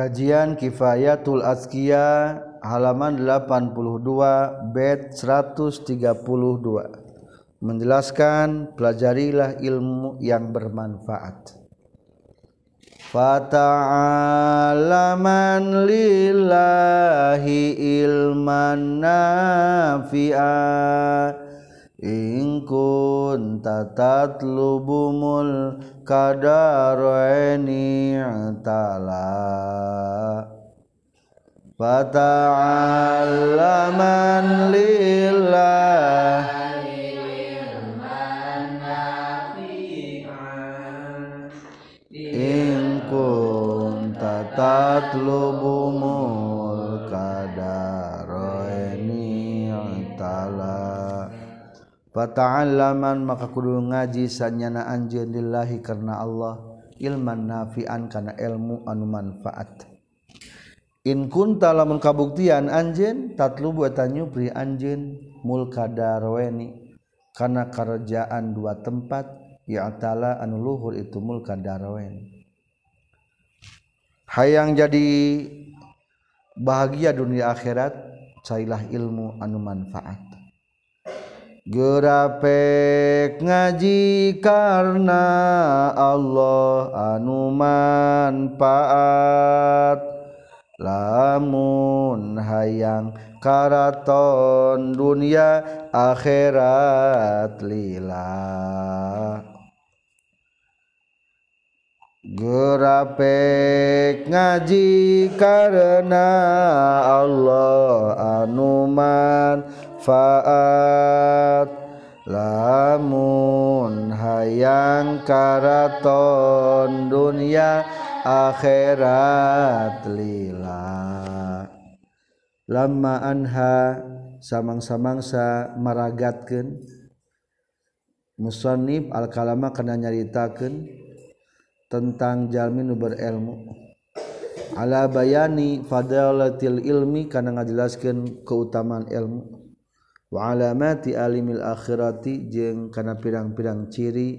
Kajian Kifayatul Azkiya halaman 82 bed 132 menjelaskan pelajarilah ilmu yang bermanfaat. Fata'alaman lillahi ilman nafi'a in kunta tatlubumul kadaraini ta'ala. Fata'alaman lillahi in kunta tatlubumul fata'alaman maka kudu ngaji sanyana anjeun karena Allah. Ilman nafian kana ilmu anu manfaat. In kunta lamun kabuktian anjeun tatlubu eta nyupri anjeun mulka darweni. Kana kerajaan dua tempat ya ta'ala anu luhur itu mulka darweni. Hayang jadi bahagia dunia akhirat cailah ilmu anu manfaat Gerapek ngaji karena Allah anu manfaat lamun hayang karaton dunia akhirat lila. Gerapek ngaji karena Allah anu manfaat faat lamun hayang karaton dunia akhirat lila. Lama anha samang-samangsa meragatkan musonib al-kalama kena nyaritakan tentang jalmin berilmu. Ala bayani fadalatil ilmi karena ngajelaskan keutamaan ilmu. walamati alimil akhirati jeung kana pirang-pirang ciri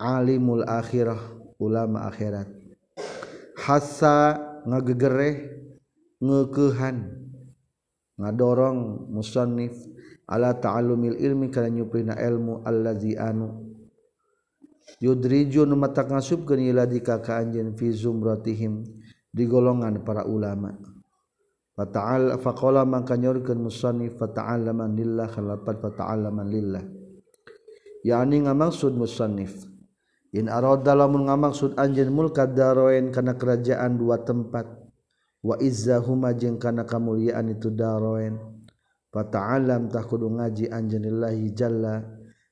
alimul akhirah ulama akhirat. Hasa ngagegereh ngeukehan ngadorong musannif. Ala ta'allumil ilmi kana nyuprina ilmu allazi anu. Yudriju nu matak ngasupkeun ila dika ka anjeun fi zumratihim di golongan para ulama. Fata'al faqala mangka nyorkeun musannif fata'allaman lillah khalapat fata'allaman lillah. Yani ngamaksud musannif. In arada lamun ngamaksud anjeun mulka daroen kana kerajaan dua tempat wa izzahuma jeung kana kamuliaan itu daroen fata'allam tah kudu ngaji anjeun lillahi jalla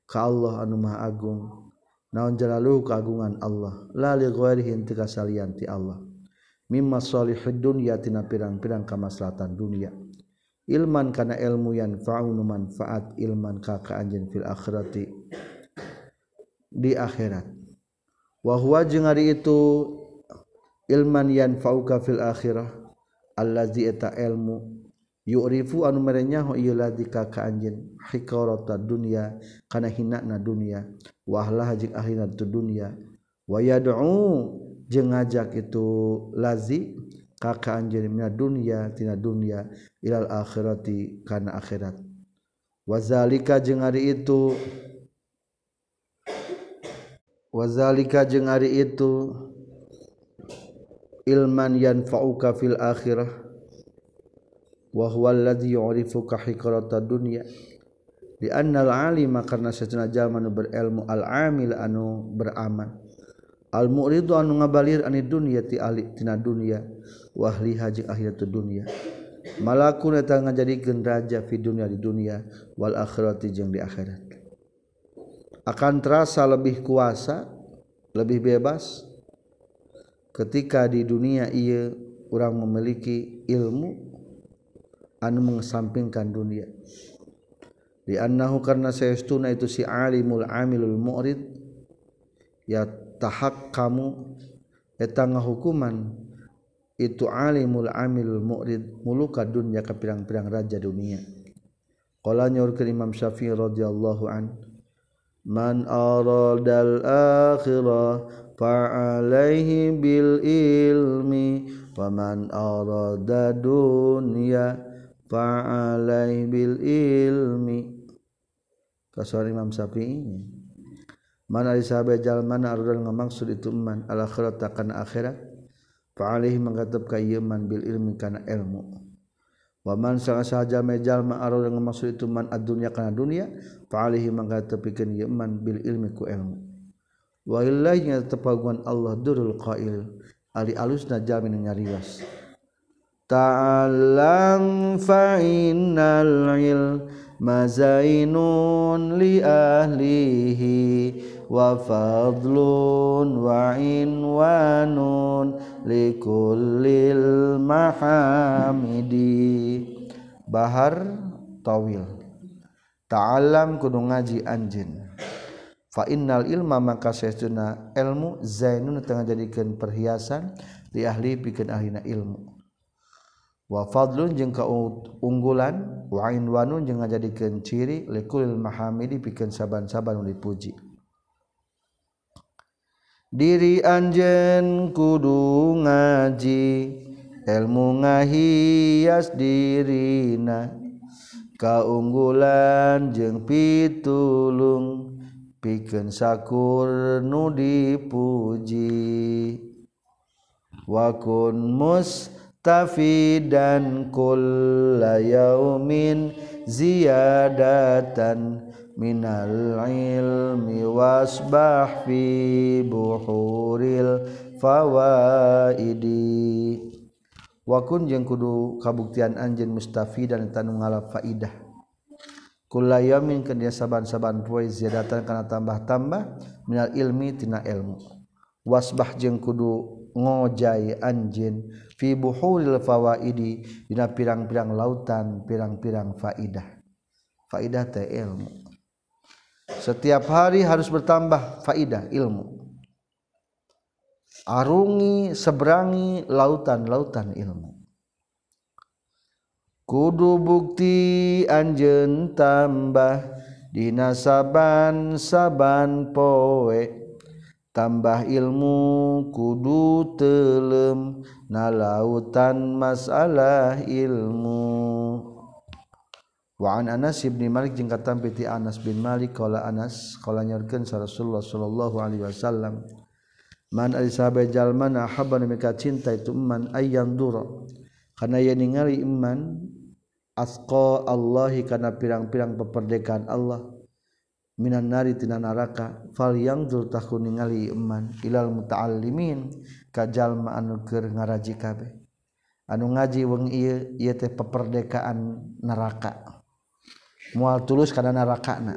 ka Allah anu maha agung. Naon jalaluh kagungan Allah? La li ghairihi teu kasalian ti Allah. Mimma salihid dunya tina pirang-pirang kamaslahatan dunia. Ilman kana ilmu yang fa'unu manfaat ilman ka anjeun fil akhirati di akhirat. Wa huwa jeung ari itu ilman yanfa'uka fil akhirah allazi eta ilmu yu'rifu anu merenyaho ieu ladi ka ka anjeun hikarata dunya kana hinana dunia wahlah jeung ahlina tu dunia wa yad'u jeung ngajak itu lazi ka ka anjeun mina dunya tina dunia ilal akhirati kana akhirat. Wazalika jeung itu wazalika jeung ari itu ilman yanfa'uka fil akhirah wa huwa alladhi yu'rifuka hikarata dunya di annal alima karena satuna jalma berilmu al amil anu beramal al mu'ridu anu ngabalir ani dunya ti ahli tina dunya wa ahli haji akhirat dunya malakun eta ngajadikeun raja fi dunya di dunya wal akhirati jeung di akhirat. Akan terasa lebih kuasa lebih bebas ketika di dunia ia orang memiliki ilmu anu mengesampingkan dunia. Di annahu karena sayastuna itu si alimul amilul mu'rid ya tahak kamu eta ngahukuman itu alimul amilul mu'rid muluka dunya ka pirang-pirang raja dunia. Qala nyaurkeun Imam Syafi'i radhiyallahu an man aradal akhirah fa'alaihi bil ilmi wa man arada dunya fa'alaihi bil ilmi. Kasar Imam Syafi'i mana disahabat jalan mana arudan ngamaksud itu man al akhirat takkan akhirat. Fa'alih mengkatap kayeman bil ilmi kana ilmu. Waman sanga saja mejal ma arudan ngamaksud itu man adunya kana dunia fa'alih mengkatap ikan yeman bil ilmi ku ilmu. Wa illahi tepaguan Allah durul qail ali alusna jamin nyariwas ta'alam fa'innal il, mazainun li ahlihi. wafadlun wainwanun likullil mahamidi Bahar tawil. Ta'alam kudu ngaji anjin fa innal ilma maka sesuna ilmu zainun tengah jadikan perhiasan di ahli bikin ahlina ilmu. Wa fadlun jeung kaunggulan wa inwanun jeung ngajadikeun ciri likulil mahamidi pikeun saban-saban dipuji. Diri anjen kudu ngaji ilmu ngahias dirina. Kaunggulan jeung pitulung piken sakur nu dipuji. Wakun mustafidan kulla yaumin ziyadatan minal ilmi wasbah fi buhuril fawaidi. Wakun jeung kudu kabuktian anjeun mustafidan tanu ngalap faidah. Yamin ke dia saaban-saban poi zidatan karena tambah-tambah minal ilmitina ilmu. Wasbah jeng kudu ngojai anjin fibuhuril fawaidi dina pirang-pirang lautan pirang-pirang faidah. Faidah teh ilmu setiap hari harus bertambah faidah ilmu. Arungi seberangi lautan-lautan ilmu. Kudu bukti anjen tambah dinasaban saban poe. Tambah ilmu kudu telem na lautan masalah ilmu Wa an Anas bin Malik jeung katampi Anas bin Malik qala Anas qala nyorkeun Rasulullah sallallahu alaihi wasallam Man ari sahabe jalma na habban mika cinta itu man ayyan dura. Kana yen ningali iman asqa Allahi kana pirang-pirang peperdekaan Allah minan nari tina neraka fal yang dur tahu ningali iman ilal muta'allimin ka jalma anu keur ngaraji kabeh. Anu ngaji wengi ieu ieu teh peperdekaan neraka. mual tulus karena neraka na.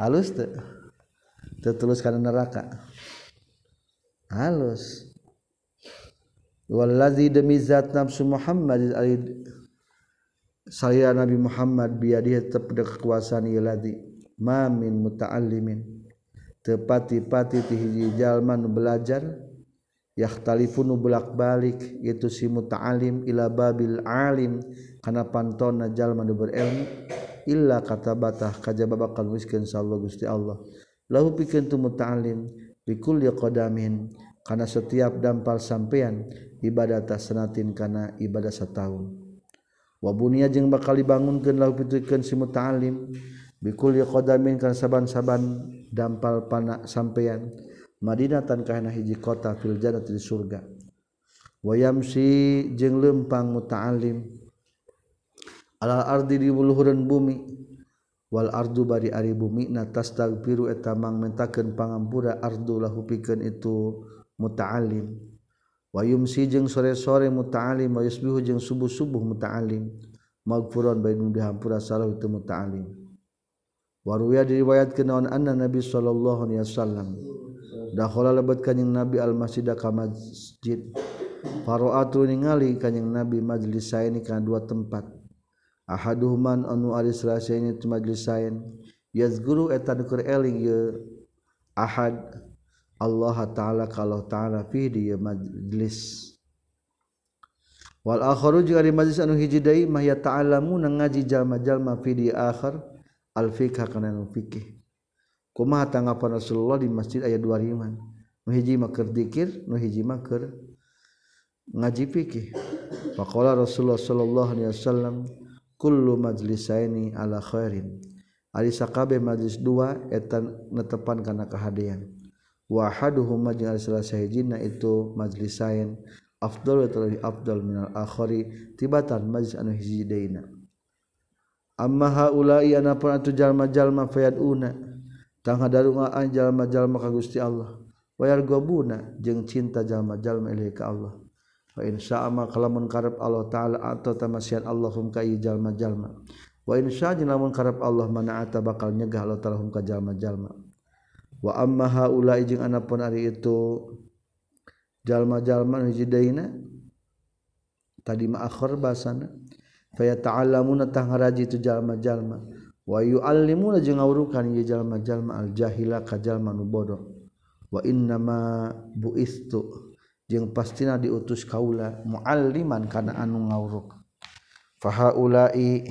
Halus tuh te. tulus karena neraka halus wallazi demi zat nafsu Muhammad saya Nabi Muhammad biadi tetap ada kekuasaan iladi mamin muta'allimin. Tepati-pati ti hiji jalma belajar. yakhtalifun bolak-balik itu si muta'alim ila babil alim. Kana pantona jalma nu berilmu illa kata batah kajaba bakal wiskeun sallallahu Gusti Allah. Lahu pikeun tu muta'alim bikulli qadamin. Kana setiap dampal sampean ibadah tasnatin kana ibadah setahun. Wa bunia jeung bakal dibangunkeun lahu pikeun si muta'alim bikulli qadamin kana saban-saban dampal panak sampean. Madinatan kahana hiji kota fil jannati di surga. Wayamsi jeung lempang muta'alim alal ardi di luhureun bumi wal ardu bari ari bumi. Na tastagfiru eta mang mentakeun pangampura ardu lahu pikeun itu muta'alim Wayumsi jeung sore-sore muta'alim wa yusbihu jeung subuh-subuh muta'alim maghfuran bari dihampura salah itu muta'alim Waruya diriwayatkeun naon anna nabi sallallahu alaihi wasallam. Dahola lebet kanyeng nabi almasjidah ka masjid. Faroatu ningali kanyeng nabi majlis saini kana dua tempat. Ahaduhuman anu aris rasaini tu majlis sain Yazguru etan nukur eling ye ahad. Allah ta'ala kalau ta'ala fi di majlis. Wal akharu juga di majlis anu hiji deui mah ya ta'alamu ngaji jalma-jalma fi di akhir. Al fikha kana fikih kuma tanggapan Rasulullah di masjid ayat dua riman nuhiji maker dikir nuhiji maker ngaji pikih Pakola Rasulullah Shallallahu Alaihi Wasallam kullu majlisaini ala khairin. Ari sakabe majlis dua etan netepan kana kahadean. Wa haduhuma jeung ari salah sahijina itu majlis sain afdalu talabi afdal minal akhari tibatan majlis anu hiji deuna amma haula yana pun atu jalma-jalma fayaduna. tangga darungaan jalma-jalma ka Gusti Allah. Wayar gobuna jeung cinta jalma-jalma ilahi ka Allah. Wa insya Allah kalamun karep Allah taala atau tamasian Allahum ka jalma-jalma. Wa insya lamun karep Allah mana ata bakal nyegah Allah taala hum ka jalma-jalma. Wa amma haula jeung anapun ari itu jalma-jalma nu tadi ma akhir basana fa yata'allamuna tangaraji itu jalma-jalma. Wahyu alimu ngaurukan jalma-jalma aljahila kajjalman nubodo wana bu istu jeung pastina diutus kaula mualliman kana anu ngauruk fahaulai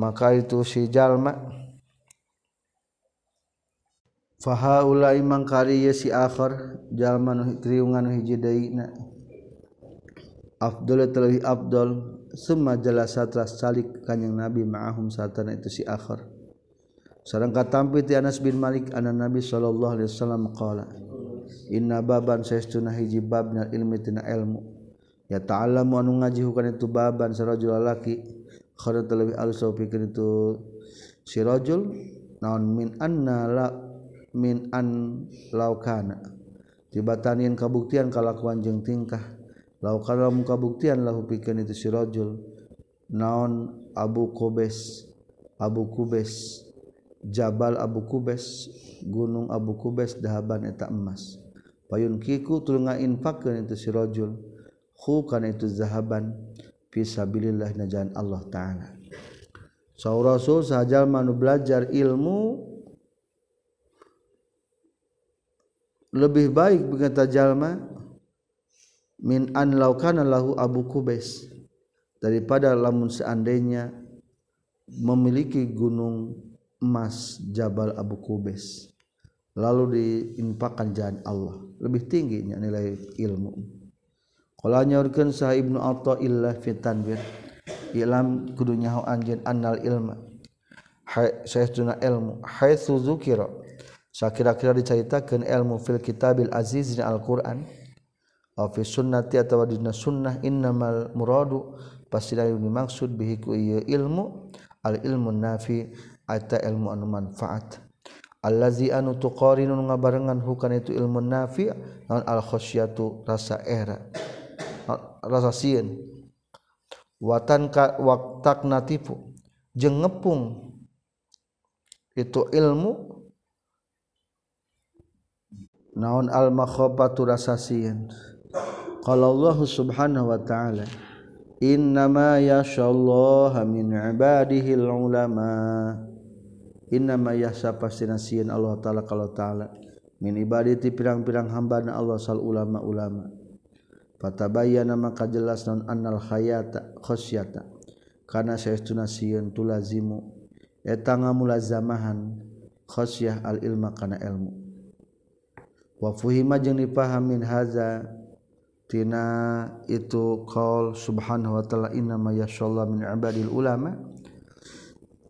maka itu si jalma. Fahaulai mangkari si akhir jalma nu triungan hiji deina afdal talahi abdul semua jelas satras salik kanyang Nabi ma'ahum satana itu si akhir sareng katampi ti Anas bin Malik ana Nabi sallallahu alaihi wasallam qala inna baban saestuna hiji babna ilmi tina ilmu. Ya ta'allamu anu ngaji hukan itu baban sarajul lalaki khara lebih alus pikeun itu si rajul naon min anna la min an laukana tibatanin kabuktian kalakuan jeung tingkah lau kalau mukabuktian lahu pikeun itu si rajul naon Abu Kubes Abu Kubes Jabal Abu Kubes Gunung Abu Kubes dahaban eta emas. Payun kiku tuluy ngainfakkeun itu si rajul khu kana itu zahaban. Fi sabilillah najan Allah taala. Saur Rasul sajal manu belajar ilmu lebih baik begitu jalma. Min an laukana lahu Abu Kubes daripada lamun seandainya memiliki gunung emas Jabal Abu Kubes lalu diinfakkan jalan Allah. Lebih tingginya nilai ilmu. Kalau nyaurkeun sah Ibnu Athaillah fi tanwir. Ilam kudu nyaho anjeun annal ilma saytuna ilmu. Haitsu zukira sakira-kira diceritakeun ilmu fil kitabil aziz al-Qur'an fi sunnati atau dina sunnah innamal muradu pasti dari dimaksud bihi ku ieu ilmu al ilmu nafi eta ilmu anu manfaat. Allazi anu tuqarinun ngabarengan hukan itu ilmu nafi naon al khasyatu rasa era rasa sieun. Watan ka waktak natifu jeung ngepung itu ilmu naon al makhafatu rasa sieun Kalau Allah subhanahu wa ta'ala Innama yashallah min ibadihil ulama. Innama yasa pasti nasiin Allah ta'ala kalau ta'ala Min ibaditi pirang-pirang hamba na Allah sal ulama-ulama. Fatabayana maka jelas non annal khayata khosyata Karena saya itu nasiin tulazimu Eta ngamulazamahan khosyah al ilma kana ilmu. Wa fuhima jeung dipahamin haza tina itu qaul subhanahu wa ta'ala inna ma yashallahu min ibadil ulama.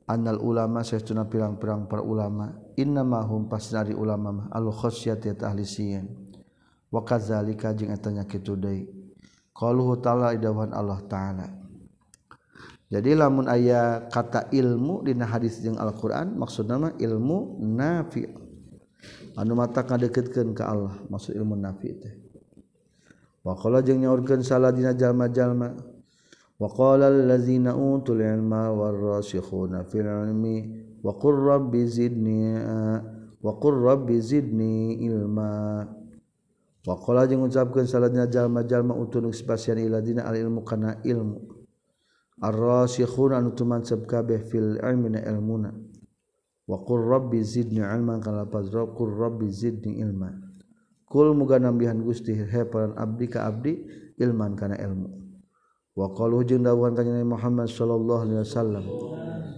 Annal ulama saytuna pirang-pirang para ulama inna ma hum pasnari ulama mah al khosyati ahli siyan wa kadzalika jeung eta nya kitu deui. Qauluhu ta'ala idawan Allah ta'ala. Jadi lamun aya kata ilmu dina hadis jeung Al-Qur'an maksudna mah ilmu nafi. Anu mata kadeukeutkeun ka Allah maksud ilmu nafi teh. Wakola jeung nyaurkeun saladina jalma-jalma. Waqala allazina utul ilma warasikhuna fil ilmi wa qur rabbi zidni wa qur rabbi zidni ilma. Waqala jeung ngucapkeun saladina jalma-jalma utul spasian iladina al ilmu kana ilmu. Ar-rasikhuna tumansab kabeh fil ilmi na ilmuna. Wa qur rabbi zidni ilman kana lafaz qur rabbi zidni ilma. Kul muga nambihan Gusti heparan abdi ka abdi ilman kana ilmu. Wa qalu jeung dawuhan kanjeng Muhammad sallallahu alaihi wasallam.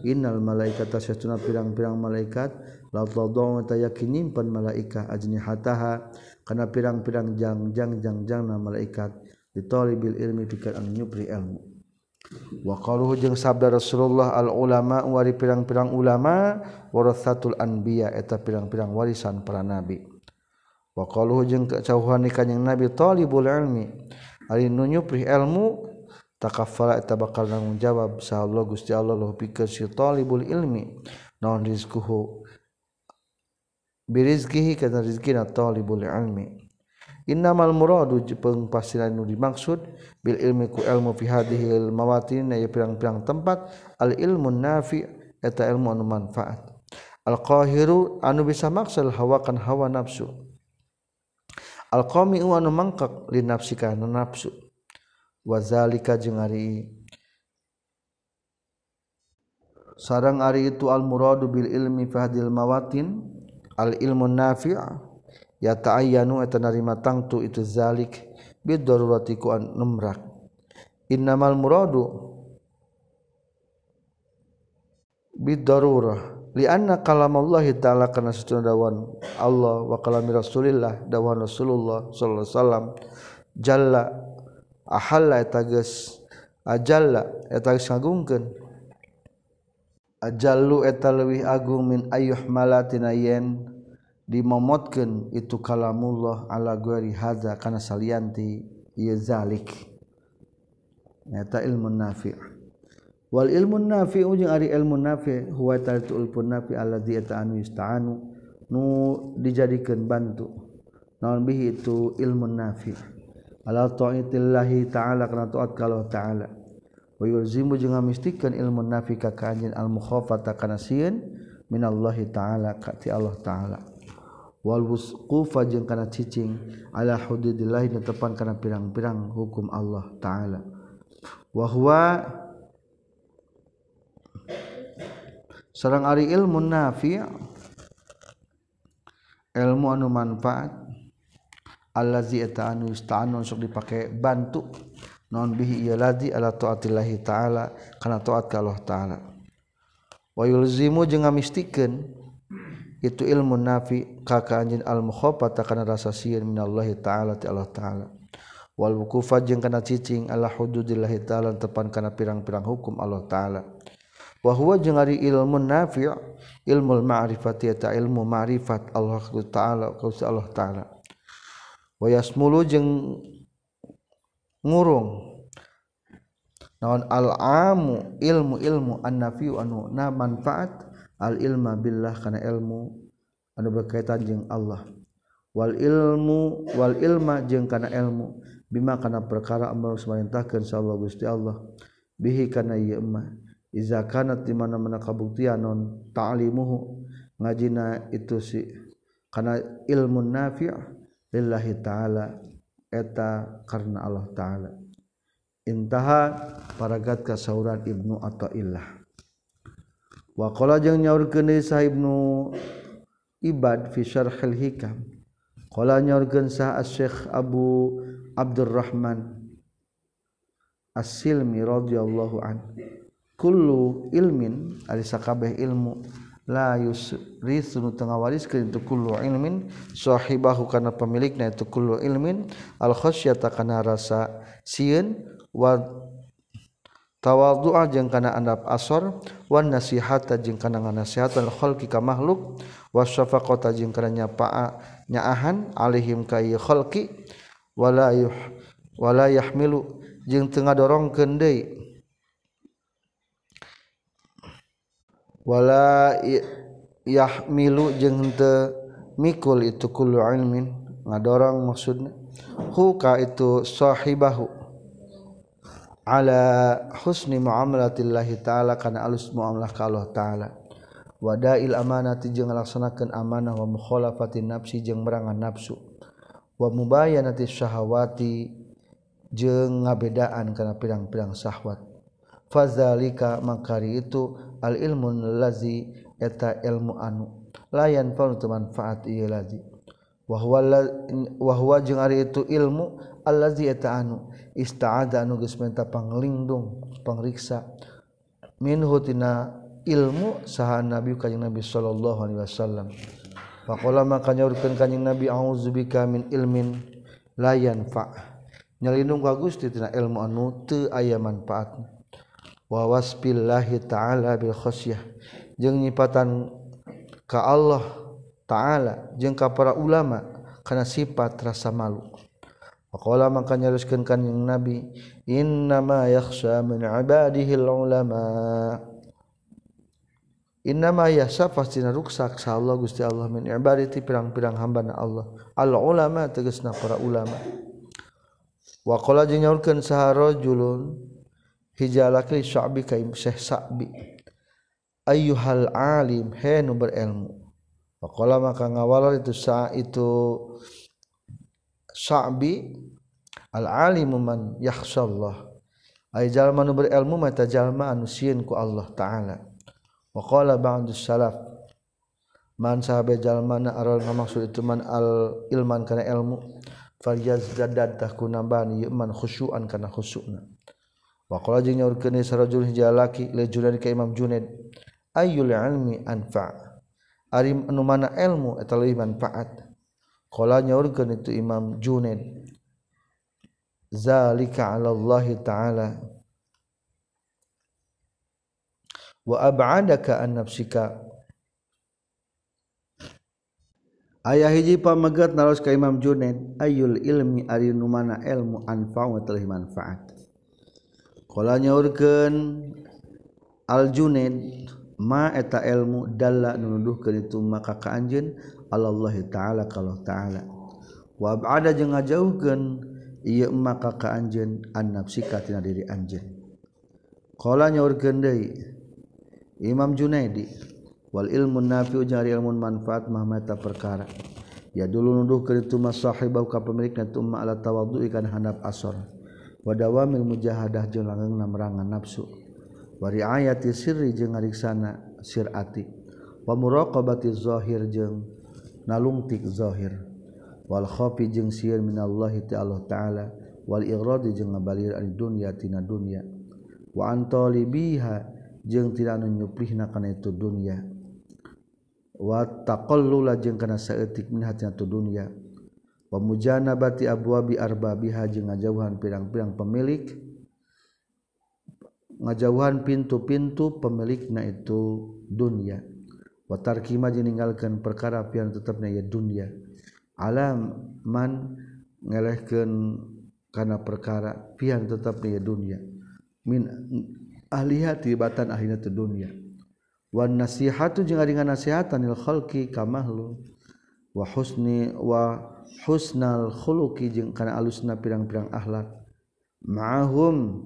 Innal malaikata sesuna pirang-pirang malaikat la tadau tayakin nyimpen malaika ajnihataha kana pirang-pirang jangjang jangjangna malaikat ditalibil ilmi pikeun anu nyupri ilmu. Wa qalu jeung sabda Rasulullah al ulama wari pirang-pirang ulama warasatul anbiya eta pirang-pirang warisan para nabi. waluhujung kecauhan nikahnyang nabi tholibul ilmi hari nunyupri ilmu takafala eta bakal nanggung jawab sa Allah Gusti Allah lu pikeun si talibul ilmi Naon rizquhu? Birizkihi kana rizkina talibul ilmi. Innamal muradu jeung pasiran nu dimaksud bil ilmi ku ilmu fi hadhil mawatin ya pirang-pirang tempat al ilmu nafi eta ilmu anu manfaat. Al qahiru anu bisa maksal hawa kan hawa nafsu. alqami u anu mangkak li nafsi kana nafsu. Wazalika jeung ari. Sarang ari itu al muradu bil ilmi fahdil mawatin al ilmu nafi' ya ta'ayyanu eta narima tangtu itu zalik bid darurati ku an numrak. Innamal muradu bid darurah lianna kalamallahi ta'ala kana sutun dawan Allah wa kalami rasulillah dawan rasulullah sallallahu alaihi wasallam jalla ahalla eta geus ajalla eta geus ngagungkeun. Ajallu eta leuwih agung min ayyuh malatina yen dimomotkeun itu kalamullah ala ghairi hadza kana salianti ieu zalik. Eta ilmu nafi' wal ilmu nafi ujung ari ilmu nafi huwa tartul pun nafi alladzi ta'anu yusta'anu nu dijadikeun bantu. Naon bihi itu ilmu nafi? Ala ta'atillahi ta'ala kana taat kalau ta'ala. Wa yulzimu jeung ngamistikkeun ilmu nafi ka kanjin al mukhafata kana sieun minallahi ta'ala ka ti Allah ta'ala. Wal wusqufa jeung kana cicing ala hududillah tepan kana pirang-pirang hukum Allah ta'ala. Wa huwa sarang ari ilmu nafi ilmu anu manfaat allazi eta anu ista'anu sok dipake bantu non bihi ieu ala taatillahi taala kana taat ka Allah taala. Wa yulzimu jeung ngamistikeun itu ilmu nafi kaka anjin al mukhafata kana rasa sieun minallahi taala ti Allah taala. Wal buku jeung kana cicing ala hududillahi taala tepan kana pirang-pirang hukum Allah taala ta'alawahwa je hari ilmu nafi ilmu ma'rifat ilmu ma'rifat Allah ta'ala kau Allah ta'ala. Wayas mulu jeng ngurung. Naon al-amu ilmu ilmu an-nafiu anu na manfaat al-ilma billah kana ilmu anu berkaitan jeung Allah. Wal ilmu wal ilma jeung kana ilmu bima kana perkara amal samarintahkeun sallallahu Gusti Allah. Bihi kana ieu mah iza kanat di mana-mana kabuktian non ta'limuhu. Ngajina itu si karena ilmu nafi' lillahi ta'ala eta karena Allah ta'ala. Intaha paragat kasauran Ibnu Athaillah wa qala jeung nyaurkeun sa Ibnu Ibad fi syarhil hikam. Qala nyaurkeun sa Syekh Abu Abdurrahman As-Silmi radhiyallahu anhu kullu ilmin ari sakabeh ilmu la yusrisu tengah wariskeun tu kullu ilmin sahibahu kana pemilikna itu kullu ilmin al khasyata kana rasa sieun wa tawadhu'a jeung kana andap asor wan nasihata jeung kana nasihat al khalqi ka makhluk was syafaqata jeung kana nyapaa nyaahan alaihim ka khalqi wala yuh wala yahmilu jeung tengah dorongkeun deui. Wala yahmilu jeung teu mikul itu kullu ilmin. Ngadorong maksudna. Huka itu sahibahu. Ala husni muamalatillah ta'ala kana alus muamalah ka Allah ta'ala. Wadail amanati jeung ngalaksanakeun amanah wa mukhalafati nafsi jeung merangan nafsu. Wa mubayanati syahawati jeung ngabedaan kana pirang-pirang syahwat. Fazalika makari itu al-ilmun lazi eta ilmu anu. Layan fa manfaat ieu lazi. Wa huwa wa huwa itu ilmu allazi eta anu. Ista'ada anu geus menta panglindung pangriksa. Minhu tina ilmu saha nabi kanjing nabi sallallahu alaihi wasallam. Faqala maka nyaurkeun kanjing nabi auzubika min ilmin layan fa nyalindung ka Gusti tina ilmu anu teu aya manfaatna. Wawaspillahi ta'ala bilkhosyah jeung nyipatan ka Allah ta'ala jengka para ulama karena sifat rasa malu. Waqala maka nyaruskeun kanjing Nabi innama yakhsha min ibadihi ulama. Innama yasa pasti ruksak sa Allah Gusti Allah min ibadati pirang-pirang hamba na Allah. Al ulama tegasna para ulama. Wa qala jeung nyaurkeun saha rajulun hijalaki sya'bi ka Syekh Sa'bi. Ayyuhal alim he nu berilmu Faqala maka ngawalal itu sa itu Sa'bi al alimu man yakhshallah. Ay jalma nu berilmu mata jalma anu ku Allah taala. Wa qala ba'du salaf man sahabe jalmana aral ngamaksud itu man al ilman kana ilmu falyazdad tahku nambani man khusyuan kana khusyukna wa qala jeung nyaurkeun sarajul hijalaki le junaid ka imam junaid. Ayyul ilmi anfa. Ari anu mana ilmu eta leuwih manfaat. Qala nyaurkeun itu imam junaid. Zalika 'ala Allah ta'ala. Wa ab'adaka an nafsika. Ayah hiji pamegat naros ka Imam Junaid. Ayul ilmi ari nu mana ilmu anfa wa teuh manfaat. Qala nyaurkeun Al Junaid ma eta ilmu dalla nunuduhkeun itu maka ka anjeun Allah taala kalau taala. Wa ab'ada jeung ngajauhkeun ieu maka ka anjeun an nafsika tina diri anjeun. Qala nyaurkeun deui Imam Junaidi Wal ilmu nafiu jeung ilmu manfaat mah mata perkara ya dulu nuduh ke itu mas sahibau ka pemilikna tu ma ala tawaddu ikan handap asor wadawa mil mujahadah jeung langgeng namrangan nafsu. Wari ayati sirri jeung ngariksana sirati wa muraqabati zahir jeung nalungtik zahir. Wal khafi jeung sieun minallahi ta'ala ta'ala. Wal iradi jeung ngabalir ari dunya tina dunya. Wa antalibiha jeung tina anu nyuplihna kana itu dunya. Wa taqallula jeung kana saeutik min hatina tu dunya. pemujana bati abwabi arbabiha jeung ngajauhan pirang-pirang pemilik ngajauhan pintu-pintu pemilikna itu dunia watar kima meninggalkan perkara pian tetapnya ya dunia alam man ngelehkan karena perkara pian tetapnya ya dunia min ahliha tibatan akhirnya te dunia wan nasihatu jeung dengan nasihatan lil khalqi ka makhluk wa husni wa husnal khuluqi jeung kana alusna pirang-pirang akhlak. Ma'ahum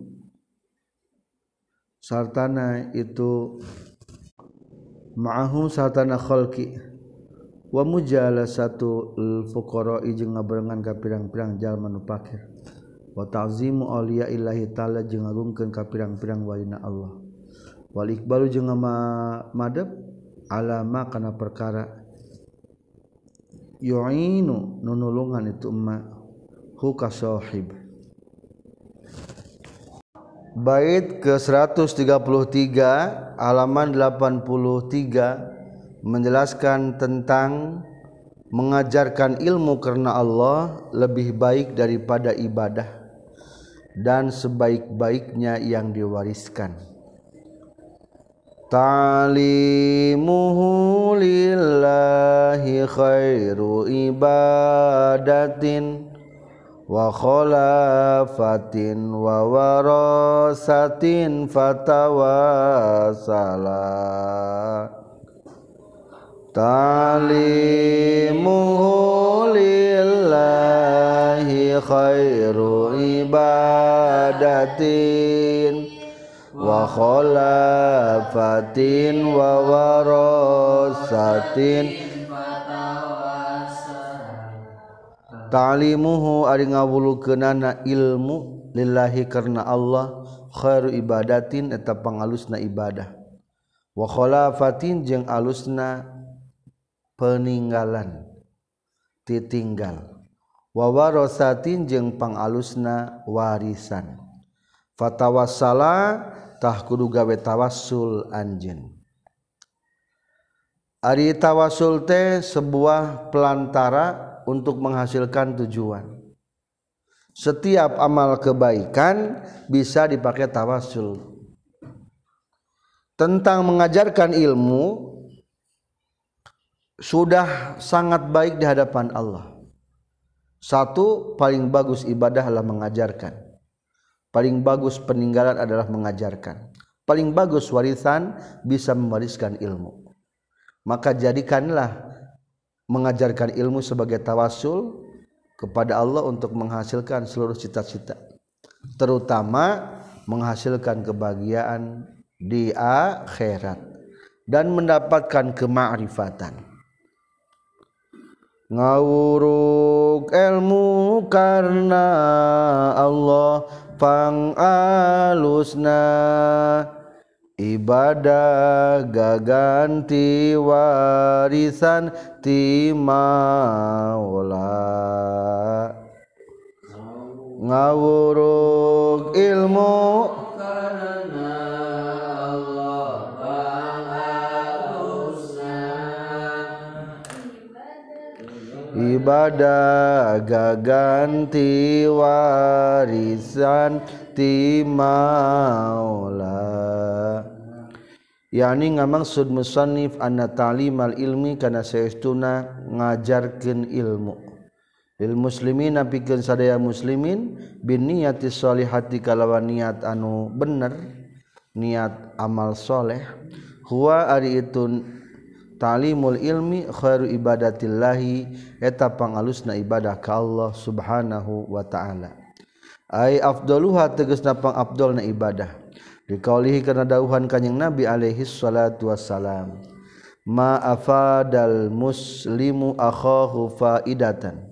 sartana itu ma'ahum sartana khalqi. Wa jala satu fuqara jeung ngabarengan ka pirang-pirang jalma nu fakir wa ta'zimu auliya illahi ta'ala jeung ngagungkeun ka pirang-pirang walina Allah. Wal iqbalu jeung madep alama kana perkara yoinu nunulungan itu hukashohib bait ke 133 halaman 83 menjelaskan tentang mengajarkan ilmu karena Allah lebih baik daripada ibadah dan sebaik-baiknya yang diwariskan ta'limuhu lillahi khairu ibadatin wa khalafatin wa warasatin fatawasala. Ta'limuhu lillahi khairu ibadatin wakholafatin wawarosatin ta'limuhu ari ngawulukeunana ilmu lillahi karena Allah khairu ibadatin eta pangalusna ibadah. Wa khalafatin jeung alusna peninggalan titinggal. Wa warasatin jeung pangalusna warisan. Fatawassala fatawassalatah kudu gawe tawassul anjen Ari tawasul teh sebuah pelantara untuk menghasilkan tujuan. Setiap amal kebaikan bisa dipakai tawasul. Tentang mengajarkan ilmu sudah sangat baik di hadapan Allah. Satu paling bagus ibadah adalah mengajarkan. Paling bagus peninggalan adalah mengajarkan. Paling bagus warisan bisa mewariskan ilmu. Maka jadikanlah mengajarkan ilmu sebagai tawasul kepada Allah untuk menghasilkan seluruh cita-cita. Terutama menghasilkan kebahagiaan di akhirat dan mendapatkan kemakrifatan. Ngawuruk ilmu karena Allah pangalusna ibadah gaganti warisan ti maula. Ngawuruk ilmu. karena ibadah gaganti warisan ti maula. Yani ngamaksud musannif anna ta'limal ilmi kana saestuna ngajarkeun ilmu. Lil muslimin pikeun sadaya muslimin bin niyati sholihati kalawan niat anu bener niat amal soleh. Huwa ari itu ta'limul ilmi khairu ibadatillahi eta pangalusna ibadah ka Allah subhanahu wa ta'ala. Ay afdaluha tegasna pangabdolna ibadah. Dikaulihi karena dauhan kanjing Nabi alaihi salatu wassalam. Ma afadal muslimu akhahu faidatan.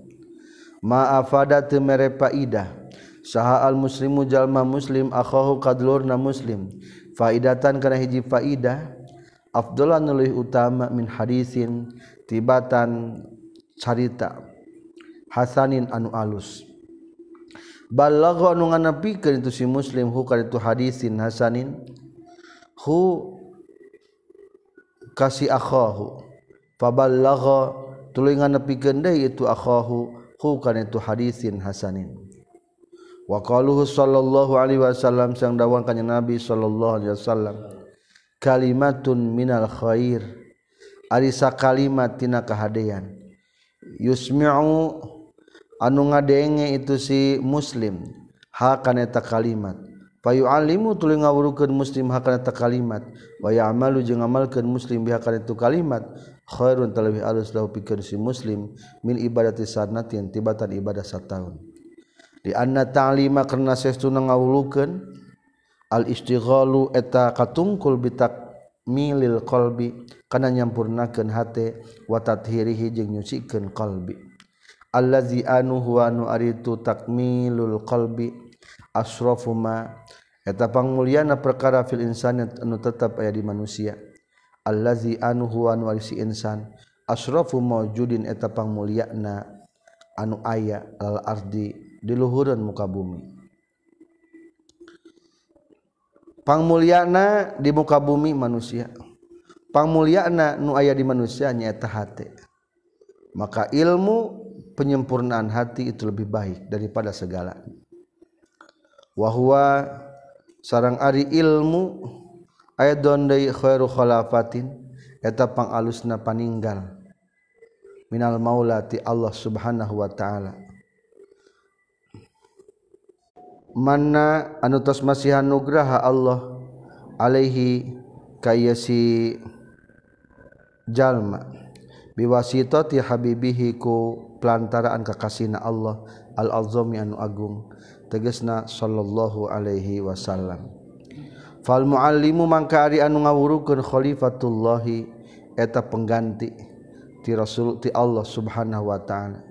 Ma afada teu mere faidah saha al muslimu jalma muslim akhahu kadlurna muslim. Faidatan kana hiji faidah Abdullah nulih utama min hadisin tibatan carita Hasanin anu alus. Balagha anu nganepikeun itu si muslim hu ka itu hadisin hasanin hu kasi akhahu. Faballagha tuluy nganepikeun deui itu akhahu hu ka itu hadisin hasanin. Wa qaluhu sallallahu alaihi wasallam sang dawang kanjeng nabi sallallahu alaihi wasallam. kalimatun minal Khair. Arisa kalimattina kahadean. Yusmiu anu ngadenge itu si muslim hakaneta kalimat. Payu alimu tuli ngawurukeun muslim hakaneta kalimat. Wa ya'malu jeung ngamalkeun muslim bihakan itu kalimat khairun talawih alus lahu pikeun si muslim min ibadati sanatin tibatan ibadah sataun di anna ta'lima karna sesuna ngawulukeun al-istighalu eta katungkul bitak milil qalbi kana nyampurnakeun hate wa tathirihi jeung nyucikeun qalbi. Allazi anu huwa nu aritu takmilul qalbi asrafu ma eta pangmulyana perkara fil insani anu tetap aya di manusia. Allazi anu huwa nu arisi insan asrafu maujudin eta pangmulyana anu aya al ardi di luhureun muka bumi. pangmuliana di muka bumi manusia. Pangmuliana nu aya di manusia nyaeta hati. Maka ilmu penyempurnaan hati itu lebih baik daripada segala. Wahwa sarang ari ilmu ayat dondai khairu khalafatin eta pangalusna paninggal. Minal maulati Allah subhanahu wa ta'ala. mana anutas masihan nugraha Allah alaihi kaya si jalma biwasitati habibihi ku pelantaraan kekasihna Allah al-azami anu agung tegesna sallallahu alaihi wasallam. Fal muallimu mangka ari anu ngawurukeun khalifatullahi eta pengganti ti rasul ti Allah subhanahu wa taala.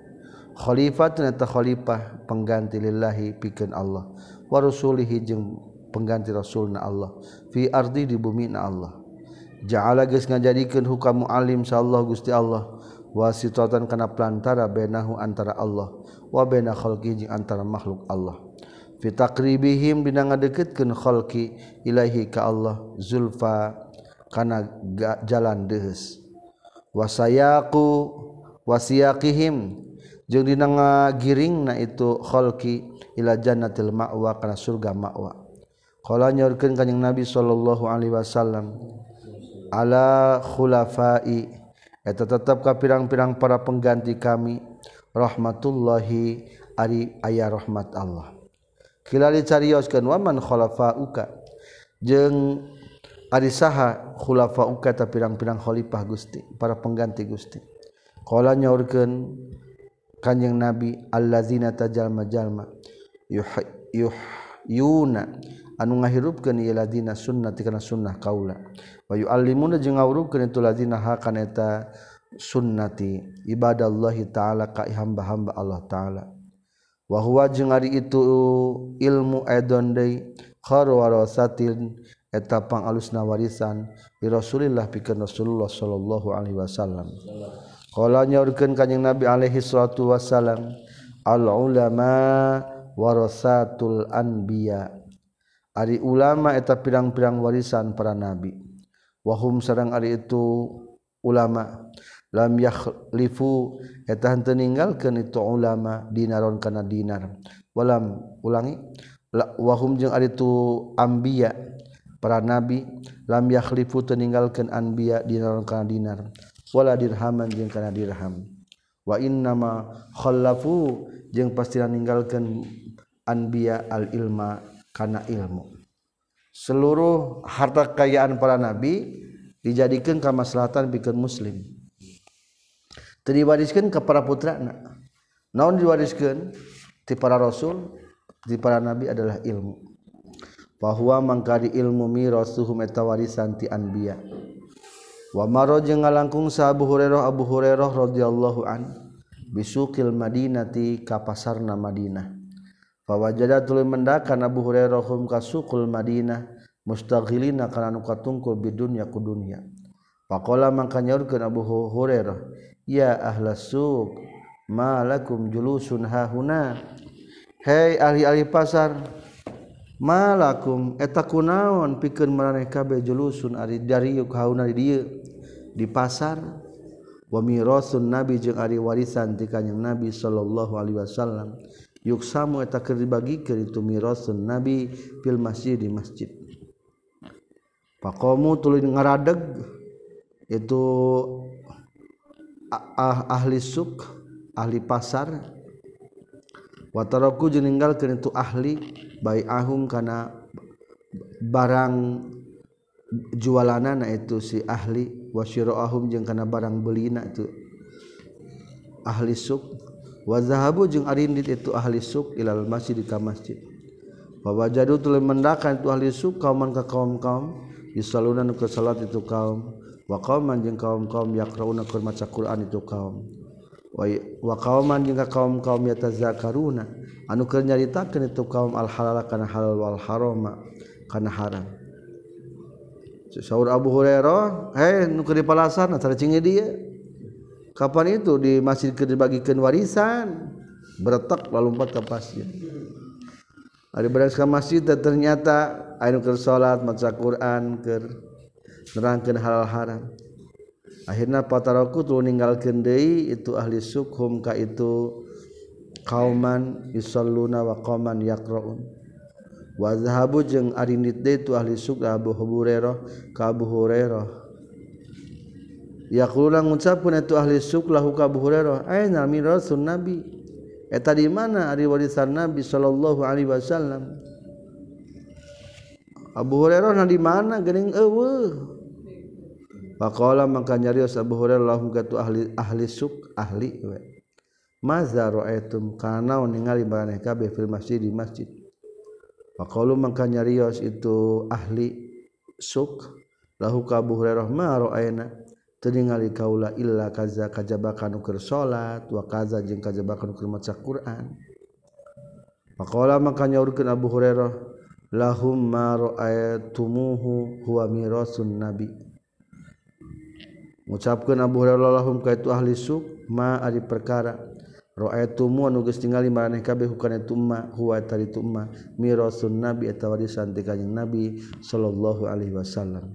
khalifatnyaeta Khalifah pengganti lillahi piken Allah. Warusulihi jeung pengganti rasulna Allah. Fi ardi di bumi na Allah. Ja'ala geus ngajadikeun hukam muallim sallallahu Gusti Allah. Wasitatan kana plantara benahu antara Allah. Wa bena khalqi jeung antara makhluk Allah. Fi taqribihim dina ngadeukeutkeun khalqi ilahi ka Allah. Zulfa kana jalan deus. Wasayaqu wasiyaqihim jeung dina ngagiringna itu khalqi ila jannatil ma'wa kana surga ma'wa. Qala nyorkeun kanjing nabi sallallahu alaihi wasallam ala khulafai eta tetap ka pirang-pirang para pengganti kami rahmatullahi ari aya rahmat Allah. Kilali carioskeun wa man khulafauka? Jeung ari saha khulafauka ta pirang-pirang khalifah Gusti para pengganti Gusti. Qala nyorkeun kanjeng nabi allazina tajalma-jalma yuhyuna anu ngahirupkeun ieu ladina sunnati kana sunnah kaula. Wa yuallimuna jeung ngawurupkeun itu ladina hakana eta sunnati ibadallahi taala ka hamba-hamba Allah taala. Wa huwa jeung ari itu ilmu aidon deui kharwarasatin eta pangalusna warisan di Rasulillah pikeun Rasulullah sallallahu alaihi wasallam. kalau nyaurkeun kanjing nabi alaihi salatu wasalam al ulama warasatul anbiya. Ari ulama eta pirang-pirang warisan para nabi. Wahum sareng ari itu ulama. Lam yakhlifu eta henteu ninggalkeun itu ulama dinaron kana dinar. Walam ulangi. Wahum jeung ari itu anbiya para nabi. Lam yakhlifu teu ninggalkeun anbiya dinaron kana dinar. wala dirhaman jeung kana dirham. Wa innama khallafu jeung pastilah ninggalkeun anbiya al ilma kana ilmu. Seluruh harta kekayaan para nabi dijadikan kemaslahatan bikin muslim. Diwariskan ke para putra naon diwariskan di para rasul di para nabi adalah ilmu. Bahwa mangkari ilmu mirasuhum eta warisan ti anbiya. wa maro jeung ngalangkung sa Abu Hurairah Abu Hurairah radhiyallahu an bisukil Madinati ka pasarna Madinah. Fawajada tuluy mendakan Abu Hurairah hum ka sukul Madinah mustaghilina kana nu katungkul bidunya ku dunya. Faqala mangka nyaurkeun Abu Hurairah ya ahla suq malakum julusun hahuna hei ahli-ahli pasar malakum eta kunaon pikeun maraneh kabeh julusun ari dari kauna dieu? Di pasar? Wa mirasun nabi jeung ari warisan ti kanjing nabi sallallahu alaihi wasallam. Yuksamu eta keur dibagikeun itu mirasun nabi fil masjid di masjid. Faqamu tuluy ngaradeg itu ah, ahli suk ahli pasar. wataroku jeninggalkeun itu ahli baik ahum kana barang jualanana itu si ahli. Wasyirahum jeung kana barang belina itu ahli suk. Wa zahabu jeung arindit itu ahli suk ilal masjid ka masjid. Wa jadu tuluy mendakan itu ahli suk kauman ka kaum-kaum yusaluna ke salat itu kaum. Wa qauman jeung kaum-kaum yaqrauna keur maca Quran itu kaum. wa qauman jeung kaum kaum yatazakaruna anu keur nyaritakeun itu kaum al halal kana halal wal harama kana haram Saur Abu Hurairah, hei nu keur dipalasan acara cingi dia. Kapan itu di masjid keur dibagikeun warisan? Beretak lalu empat ke pasir. Ari beres ke masjid ternyata anu keur salat maca Quran keur nerangkeun halal haram. akhirnya pataraku tuh ninggalkeun deui itu ahli sukhum ka itu kauman yusalluna wa qauman yaqraun. Wa zahabu jeung ari nitde itu ahli sukh Abu Hurairah ka Abu Hurairah. Yaquluna ngucapkeun itu ahli sukh lahu ka Abu Hurairah aina min rasul nabi? Eta di mana ari warisan nabi sallallahu alaihi wasallam? Abu Hurairah na di mana geuning eueuh? Pakola maka nyarios Abu Hurairah lahum katu ahli ahli suk ahli we. Maza ra'aitum kana ningali maraneh kabeh fil masjid di masjid. Pakalu maka nyarios itu ahli suk lahu ka Abu Hurairah ma ra'aina teu ningali kaula illa kaza kajaba kanu keur salat wa kaza jeung kajaba kanu keur maca Quran. Pakola maka nyaurkeun Abu Hurairah lahum ma ra'aitumuhu huwa mirasun nabi ngucapkan Abuhum ka itu ahli suk ma ari perkara. Roetumu nuges tingali maraneh kabeh hukana tumma huwa tari tumma mirasun nabi eta warisan ti kanjing nabi sallallahu alaihi wasallam.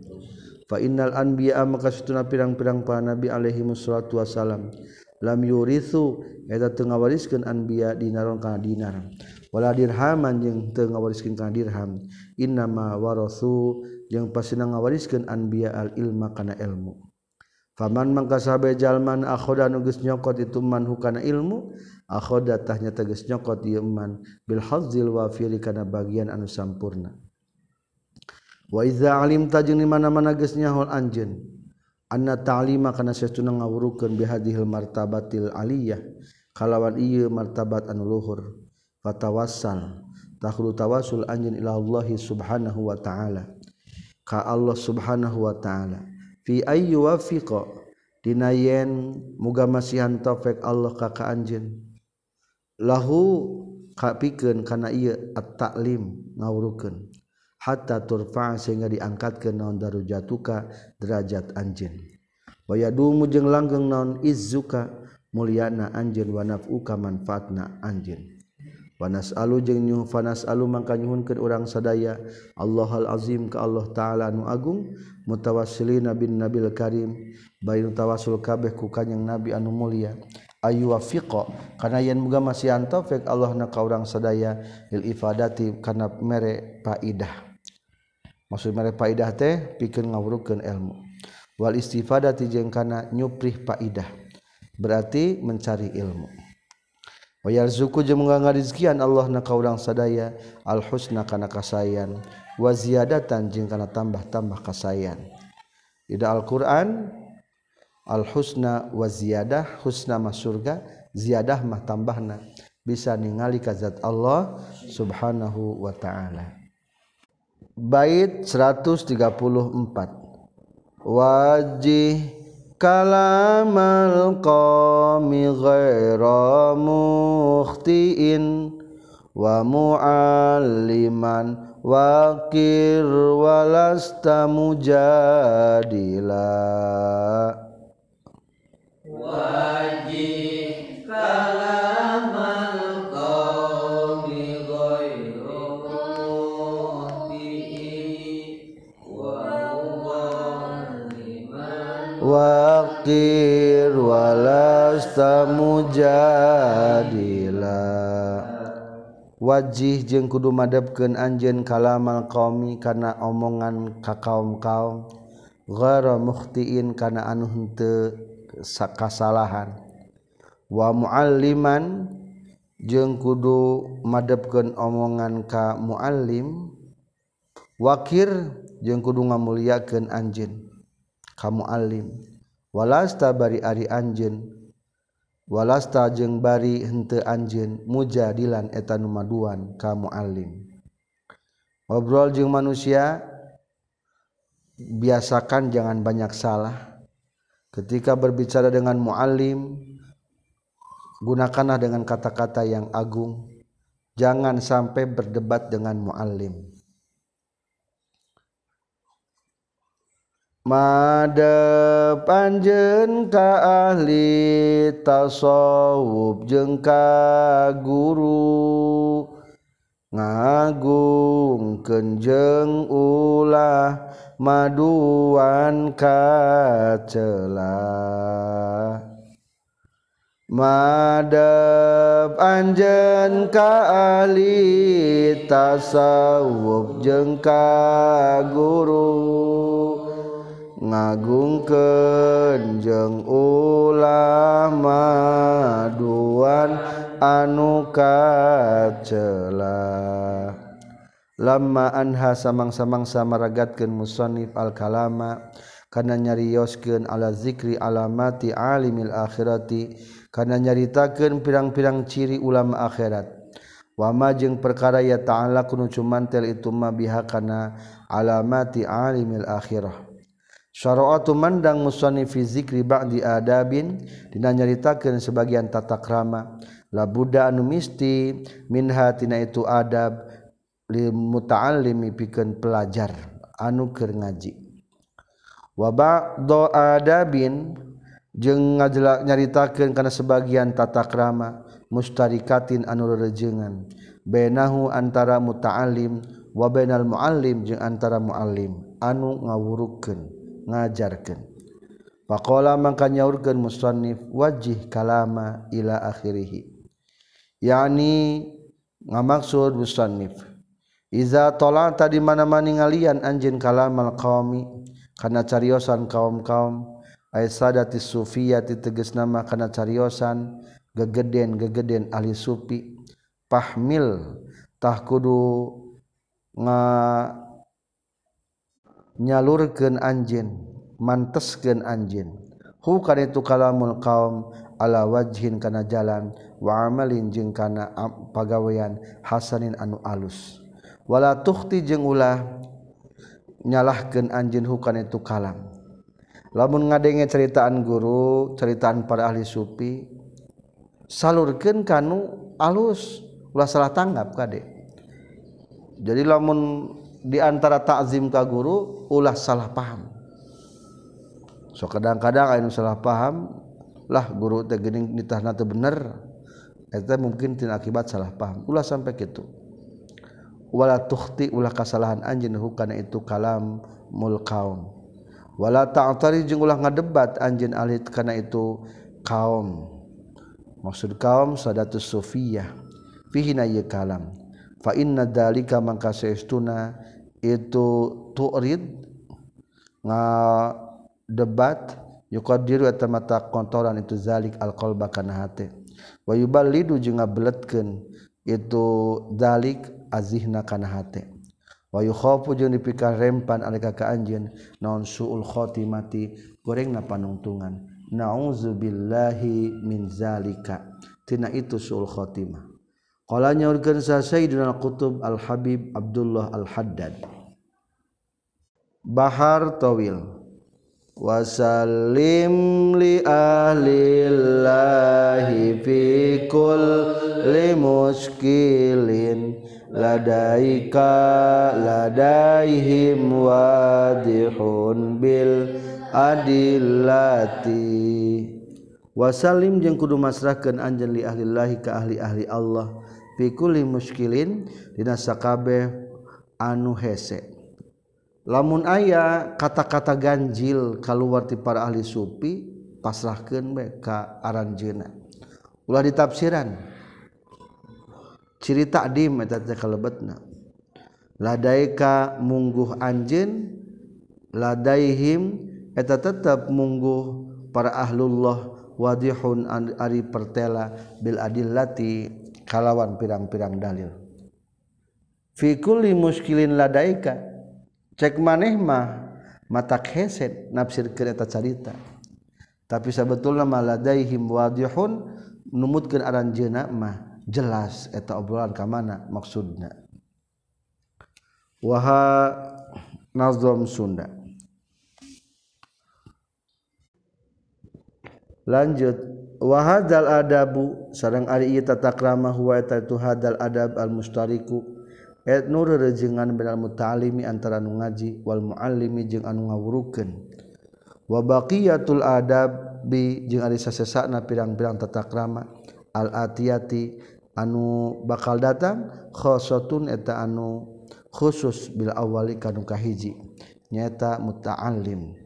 Fa innal anbiya maka satuna pirang-pirang para nabi alaihi wassalatu wasalam lam yurithu eta teu ngawariskeun anbiya dinaron kana dinar. Wala dirhaman jeung teu ngawariskeun kana dirham. Innama warasu jeung pasina ngawariskeun anbiya al ilma kana ilmu. Faman mangkasabe jalman akhoda nugus nyokot itu man hukana ilmu akhoda tahnya tegas nyokot ieu man bil hadzil wafiri kana bagian anu sampurna. Wa idza alim tajeng di mana-mana geus nyahol anjeun. Anna ta'lima kana sesuna ngawurukeun bihadhil martabatil aliyah. Kalawan ieu martabat anu luhur. Fatawassal takhlu tawassul anjeun ila Allah subhanahu wa ta'ala. Ka Allah subhanahu wa ta'ala. fi ayyu wafiqa dina yen muga masihan taufik Allah ka ka anjeun. Lahu kapikeun kana ieu at-ta'lim ngawurukeun hatta turfa sehingga diangkatkeun naon darujatuka derajat anjeun. Wa yadumu jeung langgeng naon izzuka mulyana anjeun wa naf'uka manfaatna anjeun. Panas alu jeung nyuh panas alu mangka nyuhunkeun urang sadaya Allahal azim ka Allah taala nu agung mutawassilina bin nabil karim. Bayu tawasul kabeh ku kanjing nabi anu mulia. Ayu wafiqa. Kana yen muga masih taufik Allah na ka sadaya lil ifadati kana mere faidah maksud mere faidah teh pikeun ngawurukeun ilmu. Wal istifadati jeung kana nyuprih faidah berarti mencari ilmu. Suku jerizkian Allah na urang sadaya. Al-husna kana kasayan waziadatan jing kana tambah-tambah kasayan tidak Alquran al-husna waziadah husna mas surga ziyadah mah tambahna. Bisa ningali kazat Allah subhanahu Wa ta'ala. Bait 134 wajih kalamal qami ghaira mukhtiin wa mualliman wakir walasta mujadila. Wajib kalaman qawmi wakir walasta mujadila. wajih jeung kudu madebkeun anjeun kalamal qaumi kana omongan ka kaum kaum. Ghara mukhtiin kana anu henteu kasalahan. Wa mualliman jeung kudu madebkeun omongan ka muallim. Wakir jeung kudu ngamuliakeun anjeun ka muallim. Walastabari ari anjeun. walasta jeung bari hente anjeun mujadilan etan numaduan ka muallim. Ngobrol jeung manusia biasakan jangan banyak salah. Ketika berbicara dengan muallim gunakanlah dengan kata-kata yang agung. Jangan sampai berdebat dengan muallim. Made panjen ka ahli tasawuf jengka guru ngagung kenjeng ulah maduan kacela Madep anjen ka ahli tasawuf jengka guru ngagungken jeng ulama duan anu kacela. Lama anha samang-samang samaragatkeun musonif al-kalama kana nyarioskeun ala zikri alamati alimil akhirati kana nyaritakeun pirang-pirang ciri ulama akhirat. Wama jeung perkara ya ta'ala kunu cumantel itu ma biha kana alamati alimil akhirah. Syara'atu mandang musannif zikri ba'di adabin. Dinanyaritakeun sebagian tata krama. La budda anu misti minha tina itu adab li muta'allimi pikeun pelajar anu keur ngaji. Wa ba'da adabin jeung ngajelak nyaritakeun kana sebagian tata krama mustarikatin anu rejengan bainahu antara muta'allim wa bainal muallim jeung antara muallim anu ngawurukeun ngajarkan Pakola maka nyaurkeun musannif wajih kalama ila akhirih. Yani ngamaksud musannif. Iza tola tadi mana-mana ngalian anjin kalamal qaumi kana cariosan kaum-kaum ay sadati sufiyati tegas nama kana cariosan gegeden-gegeden ahli sufi pahmil tah kudu nga nyalurkeun anjeun manteskeun anjeun. Hu kana itu kalamul qaum ala wajhin kana jalan wa amalin jeung kana pagawean hasanin anu alus. Wala tuhti jeung ulah nyalahkeun anjeun hu kana itu kalam. Lamun ngadenge ceritaan guru ceritaan para ahli sufi salurkeun kanu alus ulah salah tanggap kade jadi lamun diantara takzim ka guru ulah salah paham. So kadang-kadang anu salah paham lah guru teh gening nitahna teh bener eta mungkin tina akibat salah paham. Ulah sampai kitu. Wala tukhti ulah kasalahan anjeun hukana itu kalam mul kaum. Wala ta'tari jeung ulah ngadebat anjeun alit kana itu kaum. Maksud kaum sadatus sufiyah fihi na kalam. Fa inna dalika mangka saestuna itu turid nga debat yuqaddiru eta mata kontoran itu zalik alqalba kana hate wa yuballidu jeung ngabeletkeun itu zalik azihna kana hate wa yukhafu jeung dipikar rempan alika ka anjeun naon suul khotimati gorengna panungtungan. Nauzubillahi min zalika. Tina itu suul khotimah. Qala nyaurkeun sa sayyidina qutub al habib abdullah al haddad bahar tawil. Wasallim li ahlillahi fi kulli muskilin. Ladaika ladaihim wadihun bil adillati. Wasallim jeung kudu masrahkeun anjeun li ahlillahi ka ahli-ahli Allah fikuli muskilin dina sakabeh anu hese. Lamun ayah kata-kata ganjil kaluar ti para ahli sufi pasrahkan mereka aranjena ulah ditafsiran. Ciri takdim eta teh kalebetna. Ladaika mungguh anjeun ladaihim eta tetap mungguh para ahlullah wadihun ari pertela bil adillati kalawan pirang-pirang dalil. Fikuli muskilin ladaika. Cek maneh mah mata hesed nafsir kereta carita. Tapi sebetulnya maladaihim wadihun numutkeun aran jeuna mah jelas eta obrolan ka mana maksudna. Waha nazom Sunda. Lanjut. wahadal adabu sarang ari ieu tata krama huwa eta itu hadal adab al mustariku et nur rejengan minal mutalimi antara nu ngaji wal muallimi jeung anu ngawurukeun. Wa baqiyatul adab bi jeung ari sasesana pirang-pirang tata krama al atiyati anu bakal datang khosatun eta anu khusus bil awali kanu kahiji. Nyata muta'allim.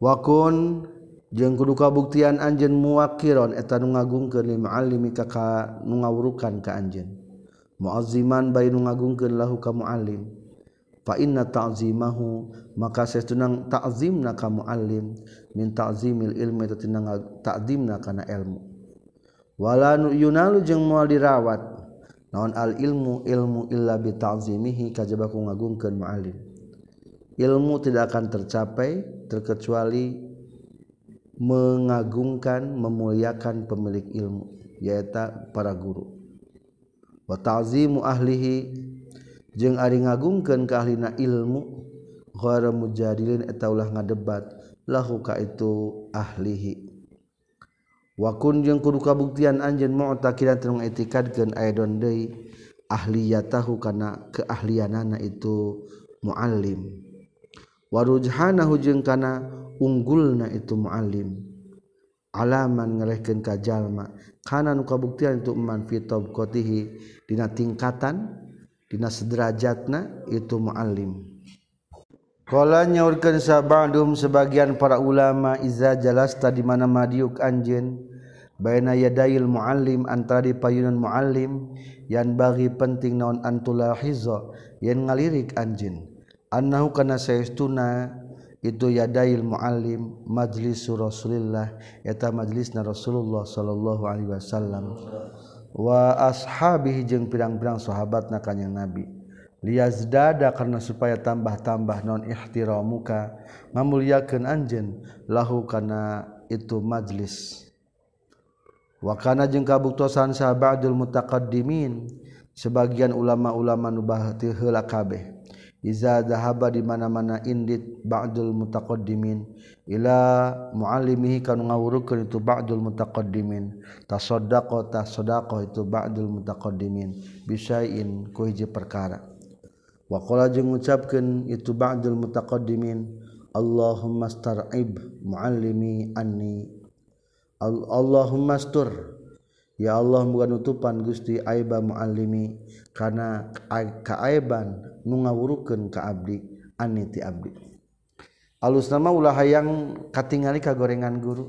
Wakun jeung kudu kabuktian anjeun muwakiron eta nu ngagungkeun lil muallimi ka nu ngawurukan ka anjeun. Muazziman bari nu ngagungkeun lahu ka muallim. Fa inna ta'zimahu maka sestunang ta'zimna ka muallim. Min ta'zimil ilmi eta tina ta'zimna kana ilmu. Wala nu yunalu jeung moal dirawat. Naon al ilmu ilmu illa bi ta'zimihi kajaba ku ngagungkeun muallim. Ilmu tidak akan tercapai terkecuali mengagungkan memuliakan pemilik ilmu yaitu para guru. Wa ta'zimu ahlihi jeung ari ngagungkeun ka ahlina ilmu ghara mujadilin eta ulah ngadebat lahu ka itu ahlihi. Wa kun jeung kudu kabuktian anjeun mu'taqidan teu etikadkeun aidon deui ahliyatahu kana keahlianana itu muallim. Warujhana hujeng kana unggulna itu muallim. Alaman ngelehkeun ka jalma. Kana nu kabuktian itu man fi tabqatihi. Dina tingkatan dina sederajatna itu muallim. Qala nyaurkeun sabadum sebagian para ulama iza jalasta di mana madiuk anjeun? Baina yadayil muallim antara di payunan muallim yang bagi penting naon antulahiza yang ngalirik anjeun annahu kana saestuna itu yadail muallim majlis Rasulillah eta majlisna Rasulullah sallallahu alaihi wasallam. Wa ashabihi jeung pirang-pirang sahabatna kanjing Nabi. Liyazdada karena supaya tambah-tambah non ihtiramuka ngamuliakeun anjeun lahu kana itu majlis. Wa kana jeung kabuktosan sabadul mutaqaddimin sebagian ulama-ulama nu baheula kabeh. iza zahaba di mana-mana indit ba'dul mutaqaddimin. Ila muallimihi kanu ngawurukeun itu ba'dul mutaqaddimin. Tasaddaqa tasaddaqa itu ba'dul mutaqaddimin. Bisain ku hiji perkara. Wa qala jeung ngucapkeun itu ba'dul mutaqaddimin. Allahumma star'ib muallimi anni. Allahumma stur ya Allah muga nutupan Gusti aiba muallimi. kana kaaiban nu ngawurukeun ka abdi aniti abdi. Alus nama ulah hayang katingali ka gorengan guru.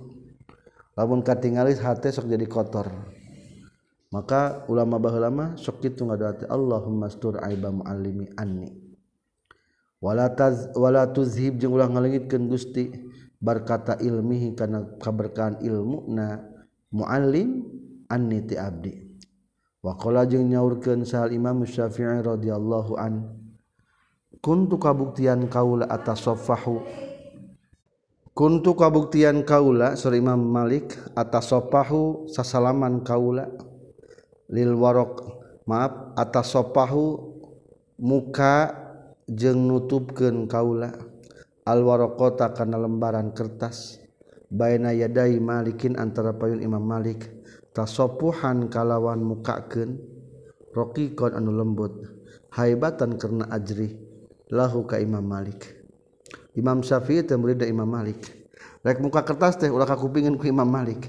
Lamun katingali hate sok jadi kotor. Maka ulama baheula sok kitu ngadoati Allahumma stur aiba muallimi anni. Wala taz wala tuzhib jeung ulah ngalengitkeun Gusti barkata ilmihi kana kaberkahan ilmu na muallim anni ti abdi. wakola jeung nyaurkeun sahal Imam Syafi'i radhiyallahu an kuntu kabuktian kaula atas sofahu kuntu kabuktian kaula suri Imam Malik atas sofahu sasalaman kaula lil warok. Maaf atas sofahu muka jeng nutupkeun kaula al warokota kana lembaran kertas baina yadai malikin antara payun Imam Malik. Tasopuhan kalawan mukakeun rokikon anu lembut haibatan karena ajri lahu ka Imam Malik. Imam Syafi'i teh murid Imam Malik. Rek muka kertas teh ulah kakupingin ku Imam Malik.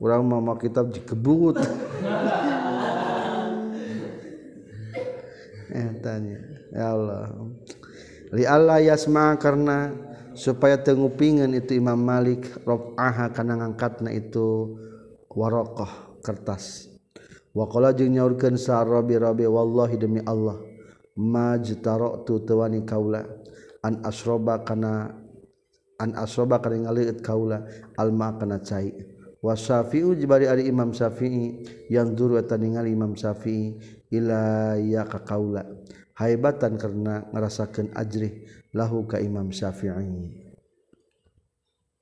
Urang mau kitab dikebut. Eh tanya ya Allah. Li Allah yasma karena supaya tengupingan itu Imam Malik raf'aha kana ngangkatna itu warokoh kertas. Wa qala jeung nyaurkeun sa Rabi Rabi wallahi demi Allah majtaratu tewani kaula an asroba kana an asroba kana ngaliit kaula alma kana cai. Wa syafi'u jibari ari imam syafi'i yang duru eta ningali imam syafi'i ila ya ka kaula. Haibatan karena ngarasakeun ajrih lahu ka imam syafi'i.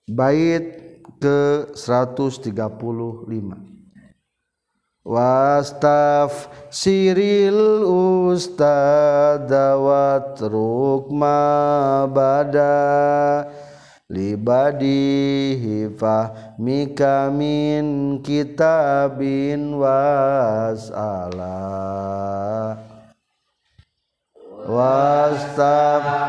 Bait ke 135 wastaf siril ustadawat rukma bada libadi mika min kitabin wasala واستبشروا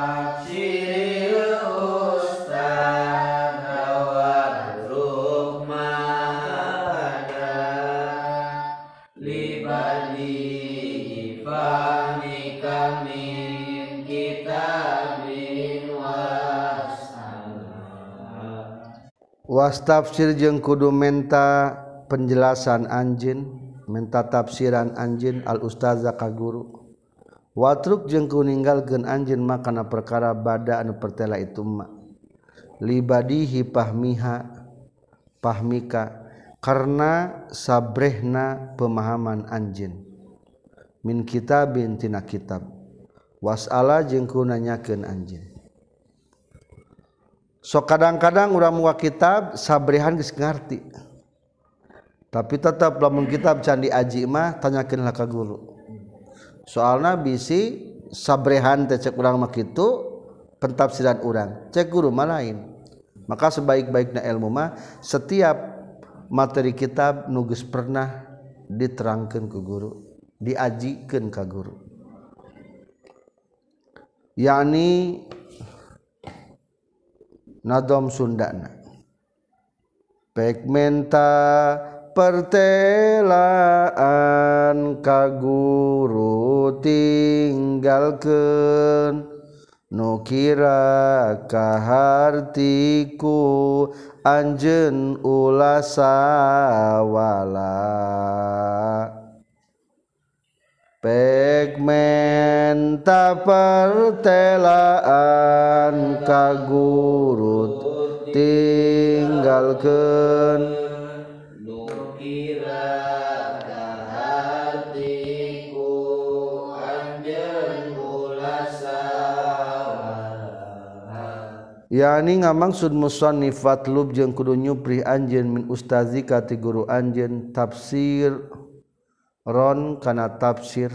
wastafsir jeung kudu menta penjelasan anjin menta tafsiran anjin al ustazah ka guru. watruk jengku meninggalkan anjin makana perkara bada anu pertela itu libadihi pahmiha pahmika karena sabrehna pemahaman anjin min kitabin tina kitab. Wasala jengku nanyakeun anjin so kadang-kadang urang mua kitab sabrehan geus ngarti. Tapi tetap lamun kitab candi aji mah tanyakeunlah ka guru. soalnya bisi sabrehan teh cek urang mah kitu pentafsiran urang. Cek guru mah lain. Maka sebaik-baikna ilmu mah setiap materi kitab nugus pernah diterangkan ke guru diajikan ke guru. Yakni nadom sundana. Pegmenta pertelaan kaguru tinggalkan nukira kahartiku anjen ulasawala Pegmen pertelaan kagurut tinggalkan yani ngamaksud nifat lub jeung kudu nyupri anjen min ustazika ti guru tafsir ron kana tafsir.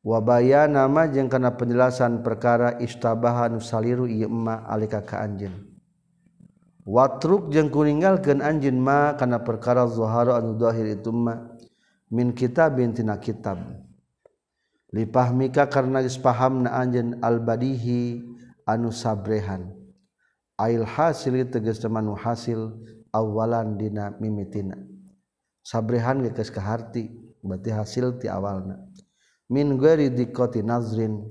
Wabaya nama ma jeung kana penjelasan perkara istabahan saliru ieu emma alika ka anjeun. Watruk jeung kuningalkeun anjen ma kana perkara zuhara anu itu ma min kitabin tina kitab. Lipahmika karena geus na anjeun albadihi anu sabrehan. ail hasil teges temanu hasil awalan dina mimitina. Sabrihan geus kaharti berarti hasil ti awalna. Min gari dikoti nazrin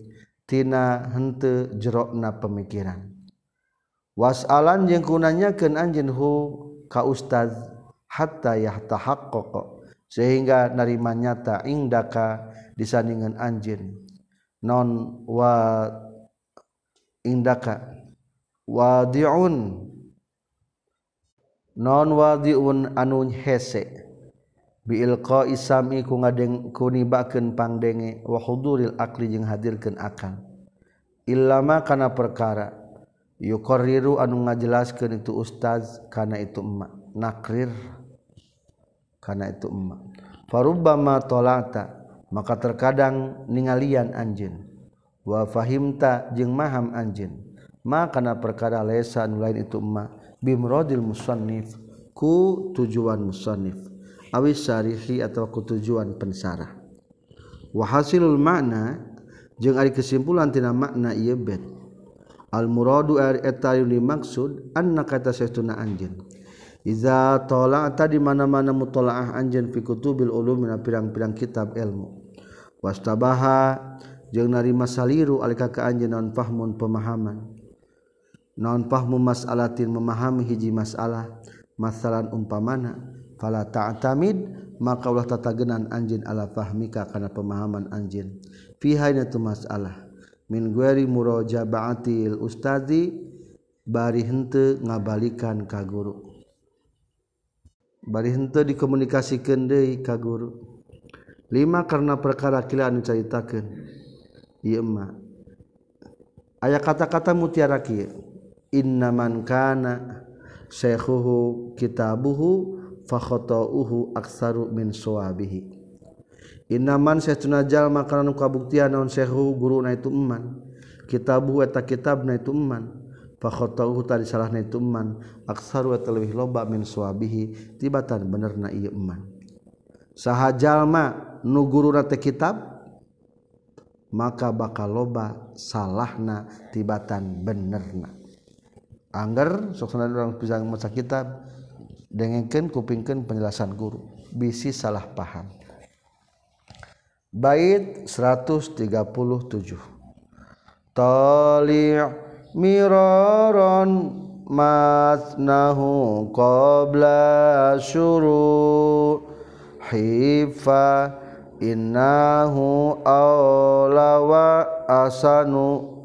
tina hente jerokna pemikiran. Wasalan jeung kunanyakeun anjeun hu ka ustaz hatta yahtahaqqaq sehingga narima nyata indaka disandingan anjeun. Non wa indaka. wadiun. Non wadiun anu hese. Biilqa isami ku ngadeng ku nibakeun pangdenge wa huduril akli jeung hadirkeun akal. Illama kana perkara yuqarriru anu ngajelaskeun itu ustaz kana itu emma. Nakrir kana itu emma. Farubbama talata maka terkadang ningalian anjeun. Wa fahimta jeung maham anjeun. Ma kana perkara lesa anu lain itu emak bimrodil musannif ku tujuan musannif. Awis syarihi atau ketujuan pensarah wahasilul makna jeung ari kesimpulan tina makna ieu bet. Al muradu eta dimaksud anna kata saestuna anjeun. Iza tala'ta di mana-mana mutalaah anjeun fi kutubil ulum pirang-pirang kitab ilmu. Wastabaha jeung narima saliru alika ka anjeun naon fahmun pemahaman non pahmu masalatin memahami hiji masalah? Masalan umpamana fala ta'tamid maka ulah tatagenan anjin ala fahmika kana pemahaman anjin. Fi hayna tu masalah. Min gueri murajabaatil ustadi bari henteu ngabalikan ka guru. Bari henteu dikomunikasikeun deui ka guru. Lima karena perkara kila anu caritakeun. Ieu mah. Aya kata-kata mutiara kieu. innamankana syekhuhu kitabuhu fakhata'uhu aksaru min suwabihi innaman saytuna jalma kana kabuktian naon syekhu guruna itu eman kitabuhu eta kitabna itu eman fakhata'uhu tadi salahna itu eman aksaru eta leuwih loba min suwabihi tibatan benerna ieu eman saha jalma nu guruna teh kitab maka bakal loba salahna tibatan benerna angger sok orang pisang maca kitab dengenkeun kupingkeun penjelasan guru. Bisi salah paham. Bait 137 tali' miraron matnahu qabla syuru. Hifa innahu awla wa asanu.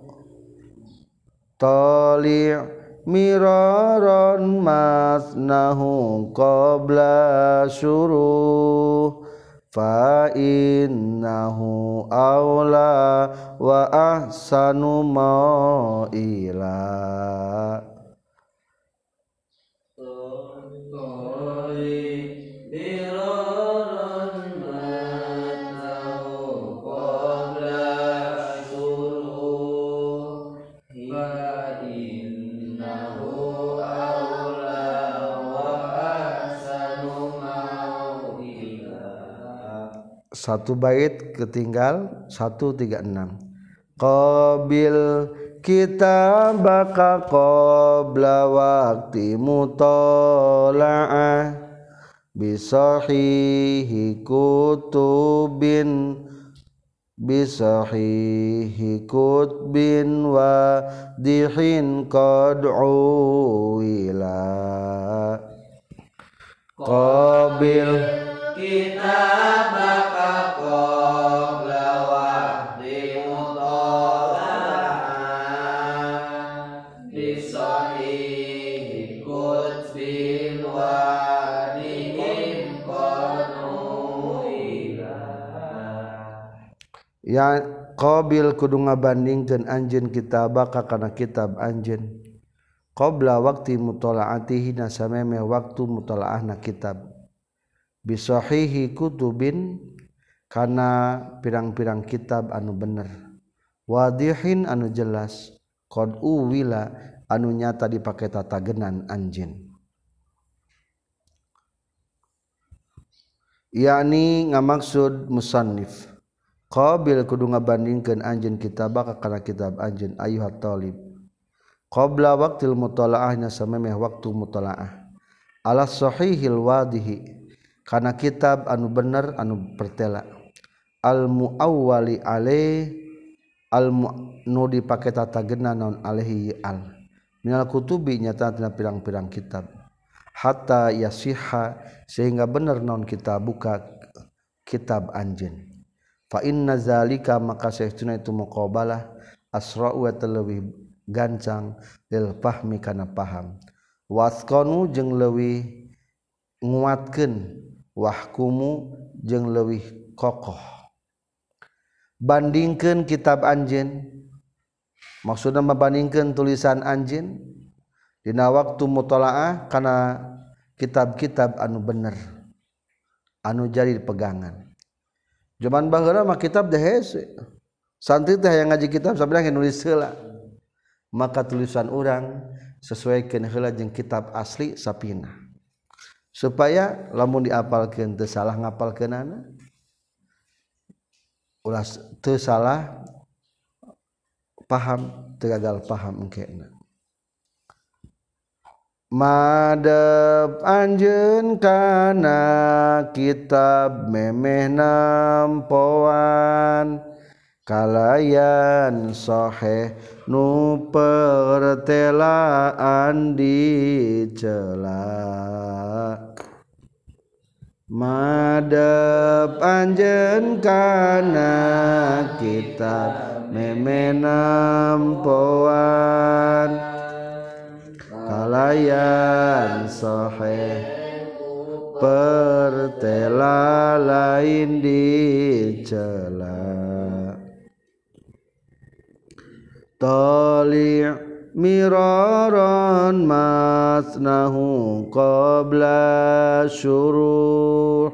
Tali' miraron masnahu qabla syuruh fa innahu aula wa ahsanu ma'ila satu bait ketinggal 136 qbil kita baka qabla waqti mutola'ah bisahihi kutubin bisahihi kutbin wa dihin qad uwila. Qabil Qabil kudu ngabandingkeun anjeun kitab ka kana kitab anjeun. Qabla waqti mutalaatihi na sameme waktu mutalaahna kitab. Bisahihi kutubin kana pirang-pirang kitab anu bener. Wadihin anu jelas qad uwila anu nyata dipake tatagenan anjeun. yakni ngamaksud musannif qabil kudu ngabandingkeun anjeun kitabaka kana kitab anjeun ayyuhat talib. Qabla waqtil mutalaahnya samemeh waktu mutalaah. Ala sahihil wadihi kana kitab anu bener anu pertela. Al muawwali ale al nu dipake tatageuna naon alaihi al. Minal kutubi nyata tina pirang-pirang kitab. Hatta yasiha sehingga bener naon kita buka kitab anjeun fa inna zalika maka sehtuna itu muqabalah asra wa telewih gancang lil fahmi kana paham. Wasqanu jeung leuwih nguatkeun wahkumu jeung leuwih kokoh. Bandingkeun kitab anjeun maksudna membandingkeun tulisan anjeun dina waktu mutalaah kana kitab-kitab anu bener anu jadi pegangan. zaman baheula mah kitab teh hese. Santri teh yang ngaji kitab sabda nulis heula. Maka tulisan orang sesuaikan heula jeung kitab asli sapina. Supaya lamun diapalkeun teu salah ngapalkeunana ulah teu salah paham teu gagal paham engkena madep anjeun kana kitab memeh nampoan. Kalayan sohe nu pertelaan dicela madep anjeun kana kitab memenam poan kalayan sohe pertela lain dicela tali' miraran masnahu qabla syuruh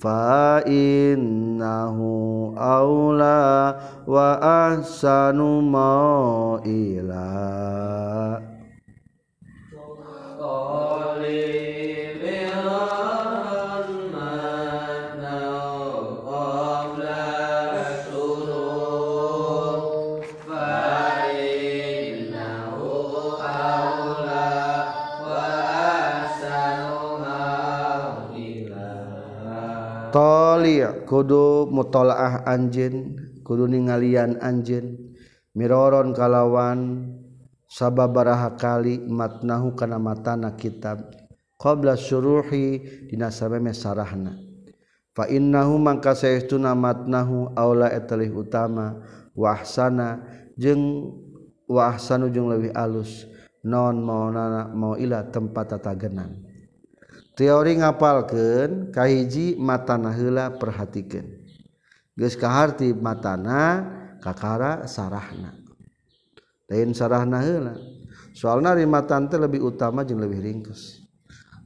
fa innahu aula wa ahsanu ma'ila ningali kudu mutolaah anjin kudu ningalian anjin miroron kalawan sababaraha kali matnahu kana matana kitab. Qabla syuruhi dina sabeme sarahna. Fa innahu mangka saestuna matnahu aula etalih utama wa ahsana jeung wa ahsanu jeung leuwih alus. Non maunana mau ila tempat tatagenan. teori ngapalken kahiji matana hela perhatikan. Geus kaharti matana kakara sarahna. Lain sarahna heula. Soalna ri matan teh lebih utama jeung lebih ringkes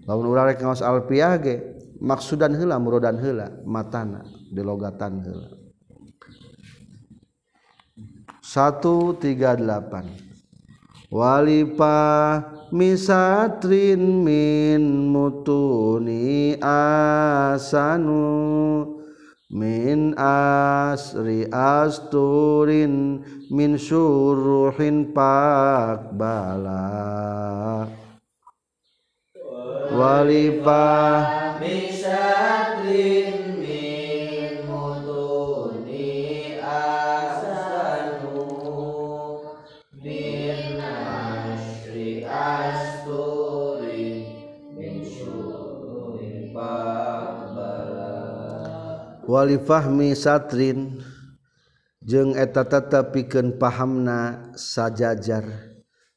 lamun urang rek ngaos alfiah ge maksudan heula murodan heula matana dilogatan heula. 138 walipa misatrin min mutuni asanu min asri asturin min suruhin pak bala. Walifah. Bisatrin walifahmi satrin jeung eta tetep pikeun pahamna sajajar.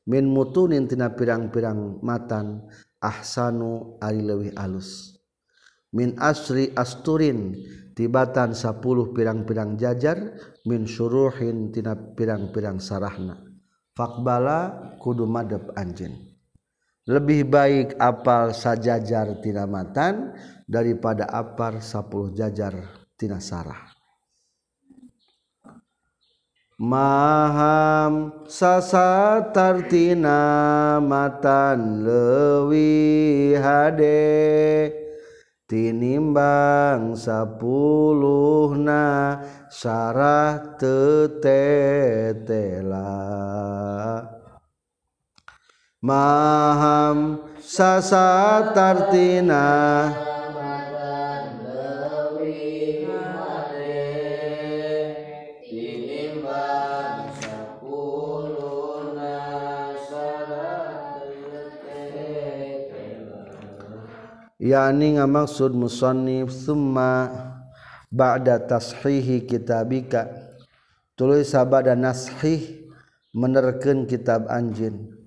Min mutunin tina pirang-pirang matan ahsanu ari leuwih alus. Min asri asturin tibatan 10 pirang-pirang jajar min suruhin tina pirang-pirang sarahna. Fakbala kudu madep anjeun. Lebih baik apal sajajar tina matan daripada apar 10 jajar tina sarah. Maham sasatartina matan lewi hade. Tinimbang sapuluhna sarah tetetela. Maham sasatartina yakni ngamaksud musannif summa ba'da tashihi kitabika. Tuluy sabada nashih menerkeun kitab anjeun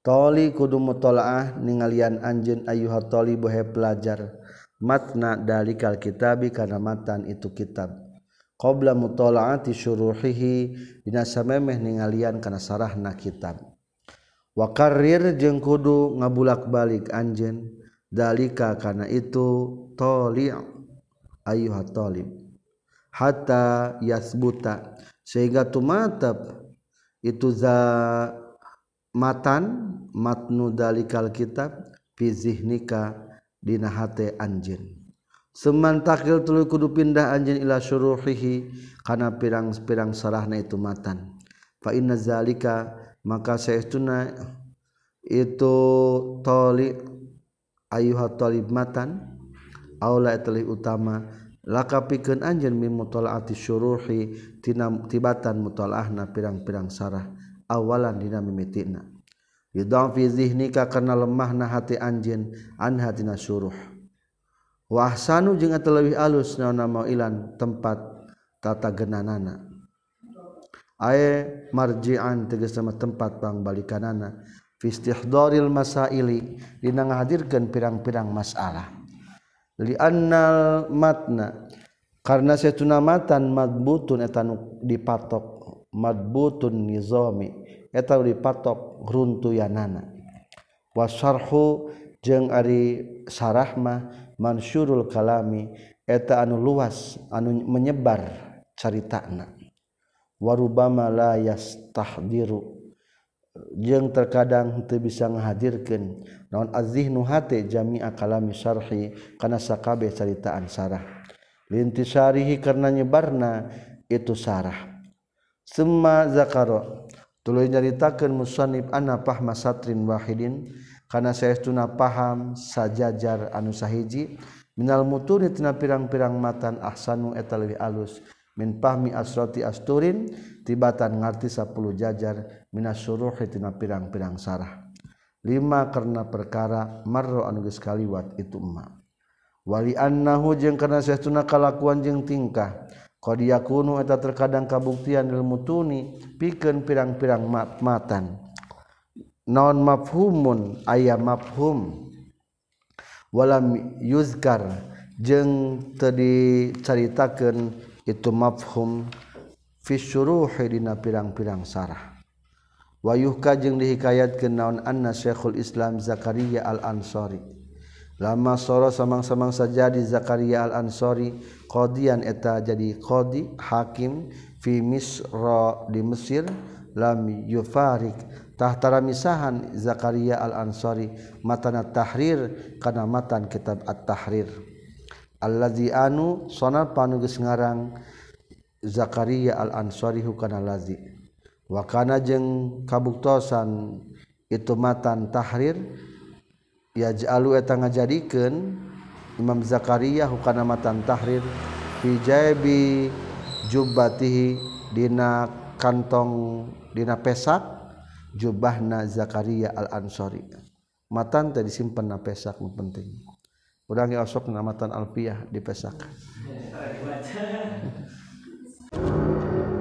toli kudu mutolaah ningalian anjeun ayyuha talibu he pelajar. Matna dalikal kitabi kana matan itu kitab. Qabla mutolaati syuruhihi dina samemeh ningalian kana sarahna kitab. Wa jeung kudu ngabulak-balik anjeun dalika kana itu toli' ayyuha talib hatta yasbuta. Sehingga tumatab itu za matan matnu dalikal kitab fi zihnika dina hate anjeun seman takil tuluy kudu pindah anjeun ila syuruhihi kana pirang-pirang sarahna itu matan. Fa inna zalika maka saestuna itu toli ayuha talib matan aula etalih utama laka pikeun anjeun min mutalaati syuruhi tina tibatan mutalaahna pirang-pirang sarah awalan dina mimitina yudang fi zihnika kana lemahna hati anjeun an hatina syuruh. Wa ahsanu jeung eta leuwih alus naonna mauilan tempat tata genanana. Ae marji'an tegas sama tempat pangbalikanana fistihdoril masaili dina ngahadirkeun pirang-pirang masalah. Li annal matna karena setuna matan madbutun eta nu dipatok madbutun nizami eta dipatok runtuyanana. Wasarhu jeung ari sarah mah mansyurul kalami eta anu luas anu menyebar caritana. Warubama la yastahdiru jeung terkadang teu bisa ngahadirkeun. Naon azzihnu hate jami'a kalami syarhi kana sakabeh caritaan sarah. Lintisarihi karena nyebarna itu sarah. Summa zakaro tuluy nyaritakeun musannif anna fahma satrin wahidin kana saestuna paham sajajar anu sahiji minal mutuni tina pirang-pirang matan ahsanu eta leuwih alus min pahmi asrati asturin tibatan ngarti 10 jajar minas suruhi tina pirang-pirang sarah. Lima karena perkara marro anu geus kaliwat itu emma wali annahu jeung kana saestuna kalakuan jeung tingkah. Qad yakunu eta terkadang kabuktian ilmu tuni pikeun pirang-pirang matan. Naon mafhumun aya mafhum. Walam yuzkar jeung teu dicaritakeun itu mafhum. Fi syuruhi dina pirang-pirang sarah. Wayuhka jeung dihikayatkeun naon anna Syekhul Islam Zakaria Al-Ansari lama soro samang-samang sajadi Zakaria Al-Ansari qadian eta jadi qadi hakim fi Misra di Mesir lam yufarik. Tahtara misahan Zakaria Al-Ansari matana tahrir kana matan kitab at-tahrir. Allahzi anu sonal panuges ngarang Zakaria al-ansari hukana lazi. Wakana jeung kabuktosan itu matan tahrir ya jalu eta ngajadikeun Imam Zakaria hukana matan tahrir fi jaibi jubbatihi dina kantong dina pesak jubahna Zakaria al-Ansari. Matan teh disimpen na pesak nu penting. Urang osok namatan alfiah di pesak. フフフ。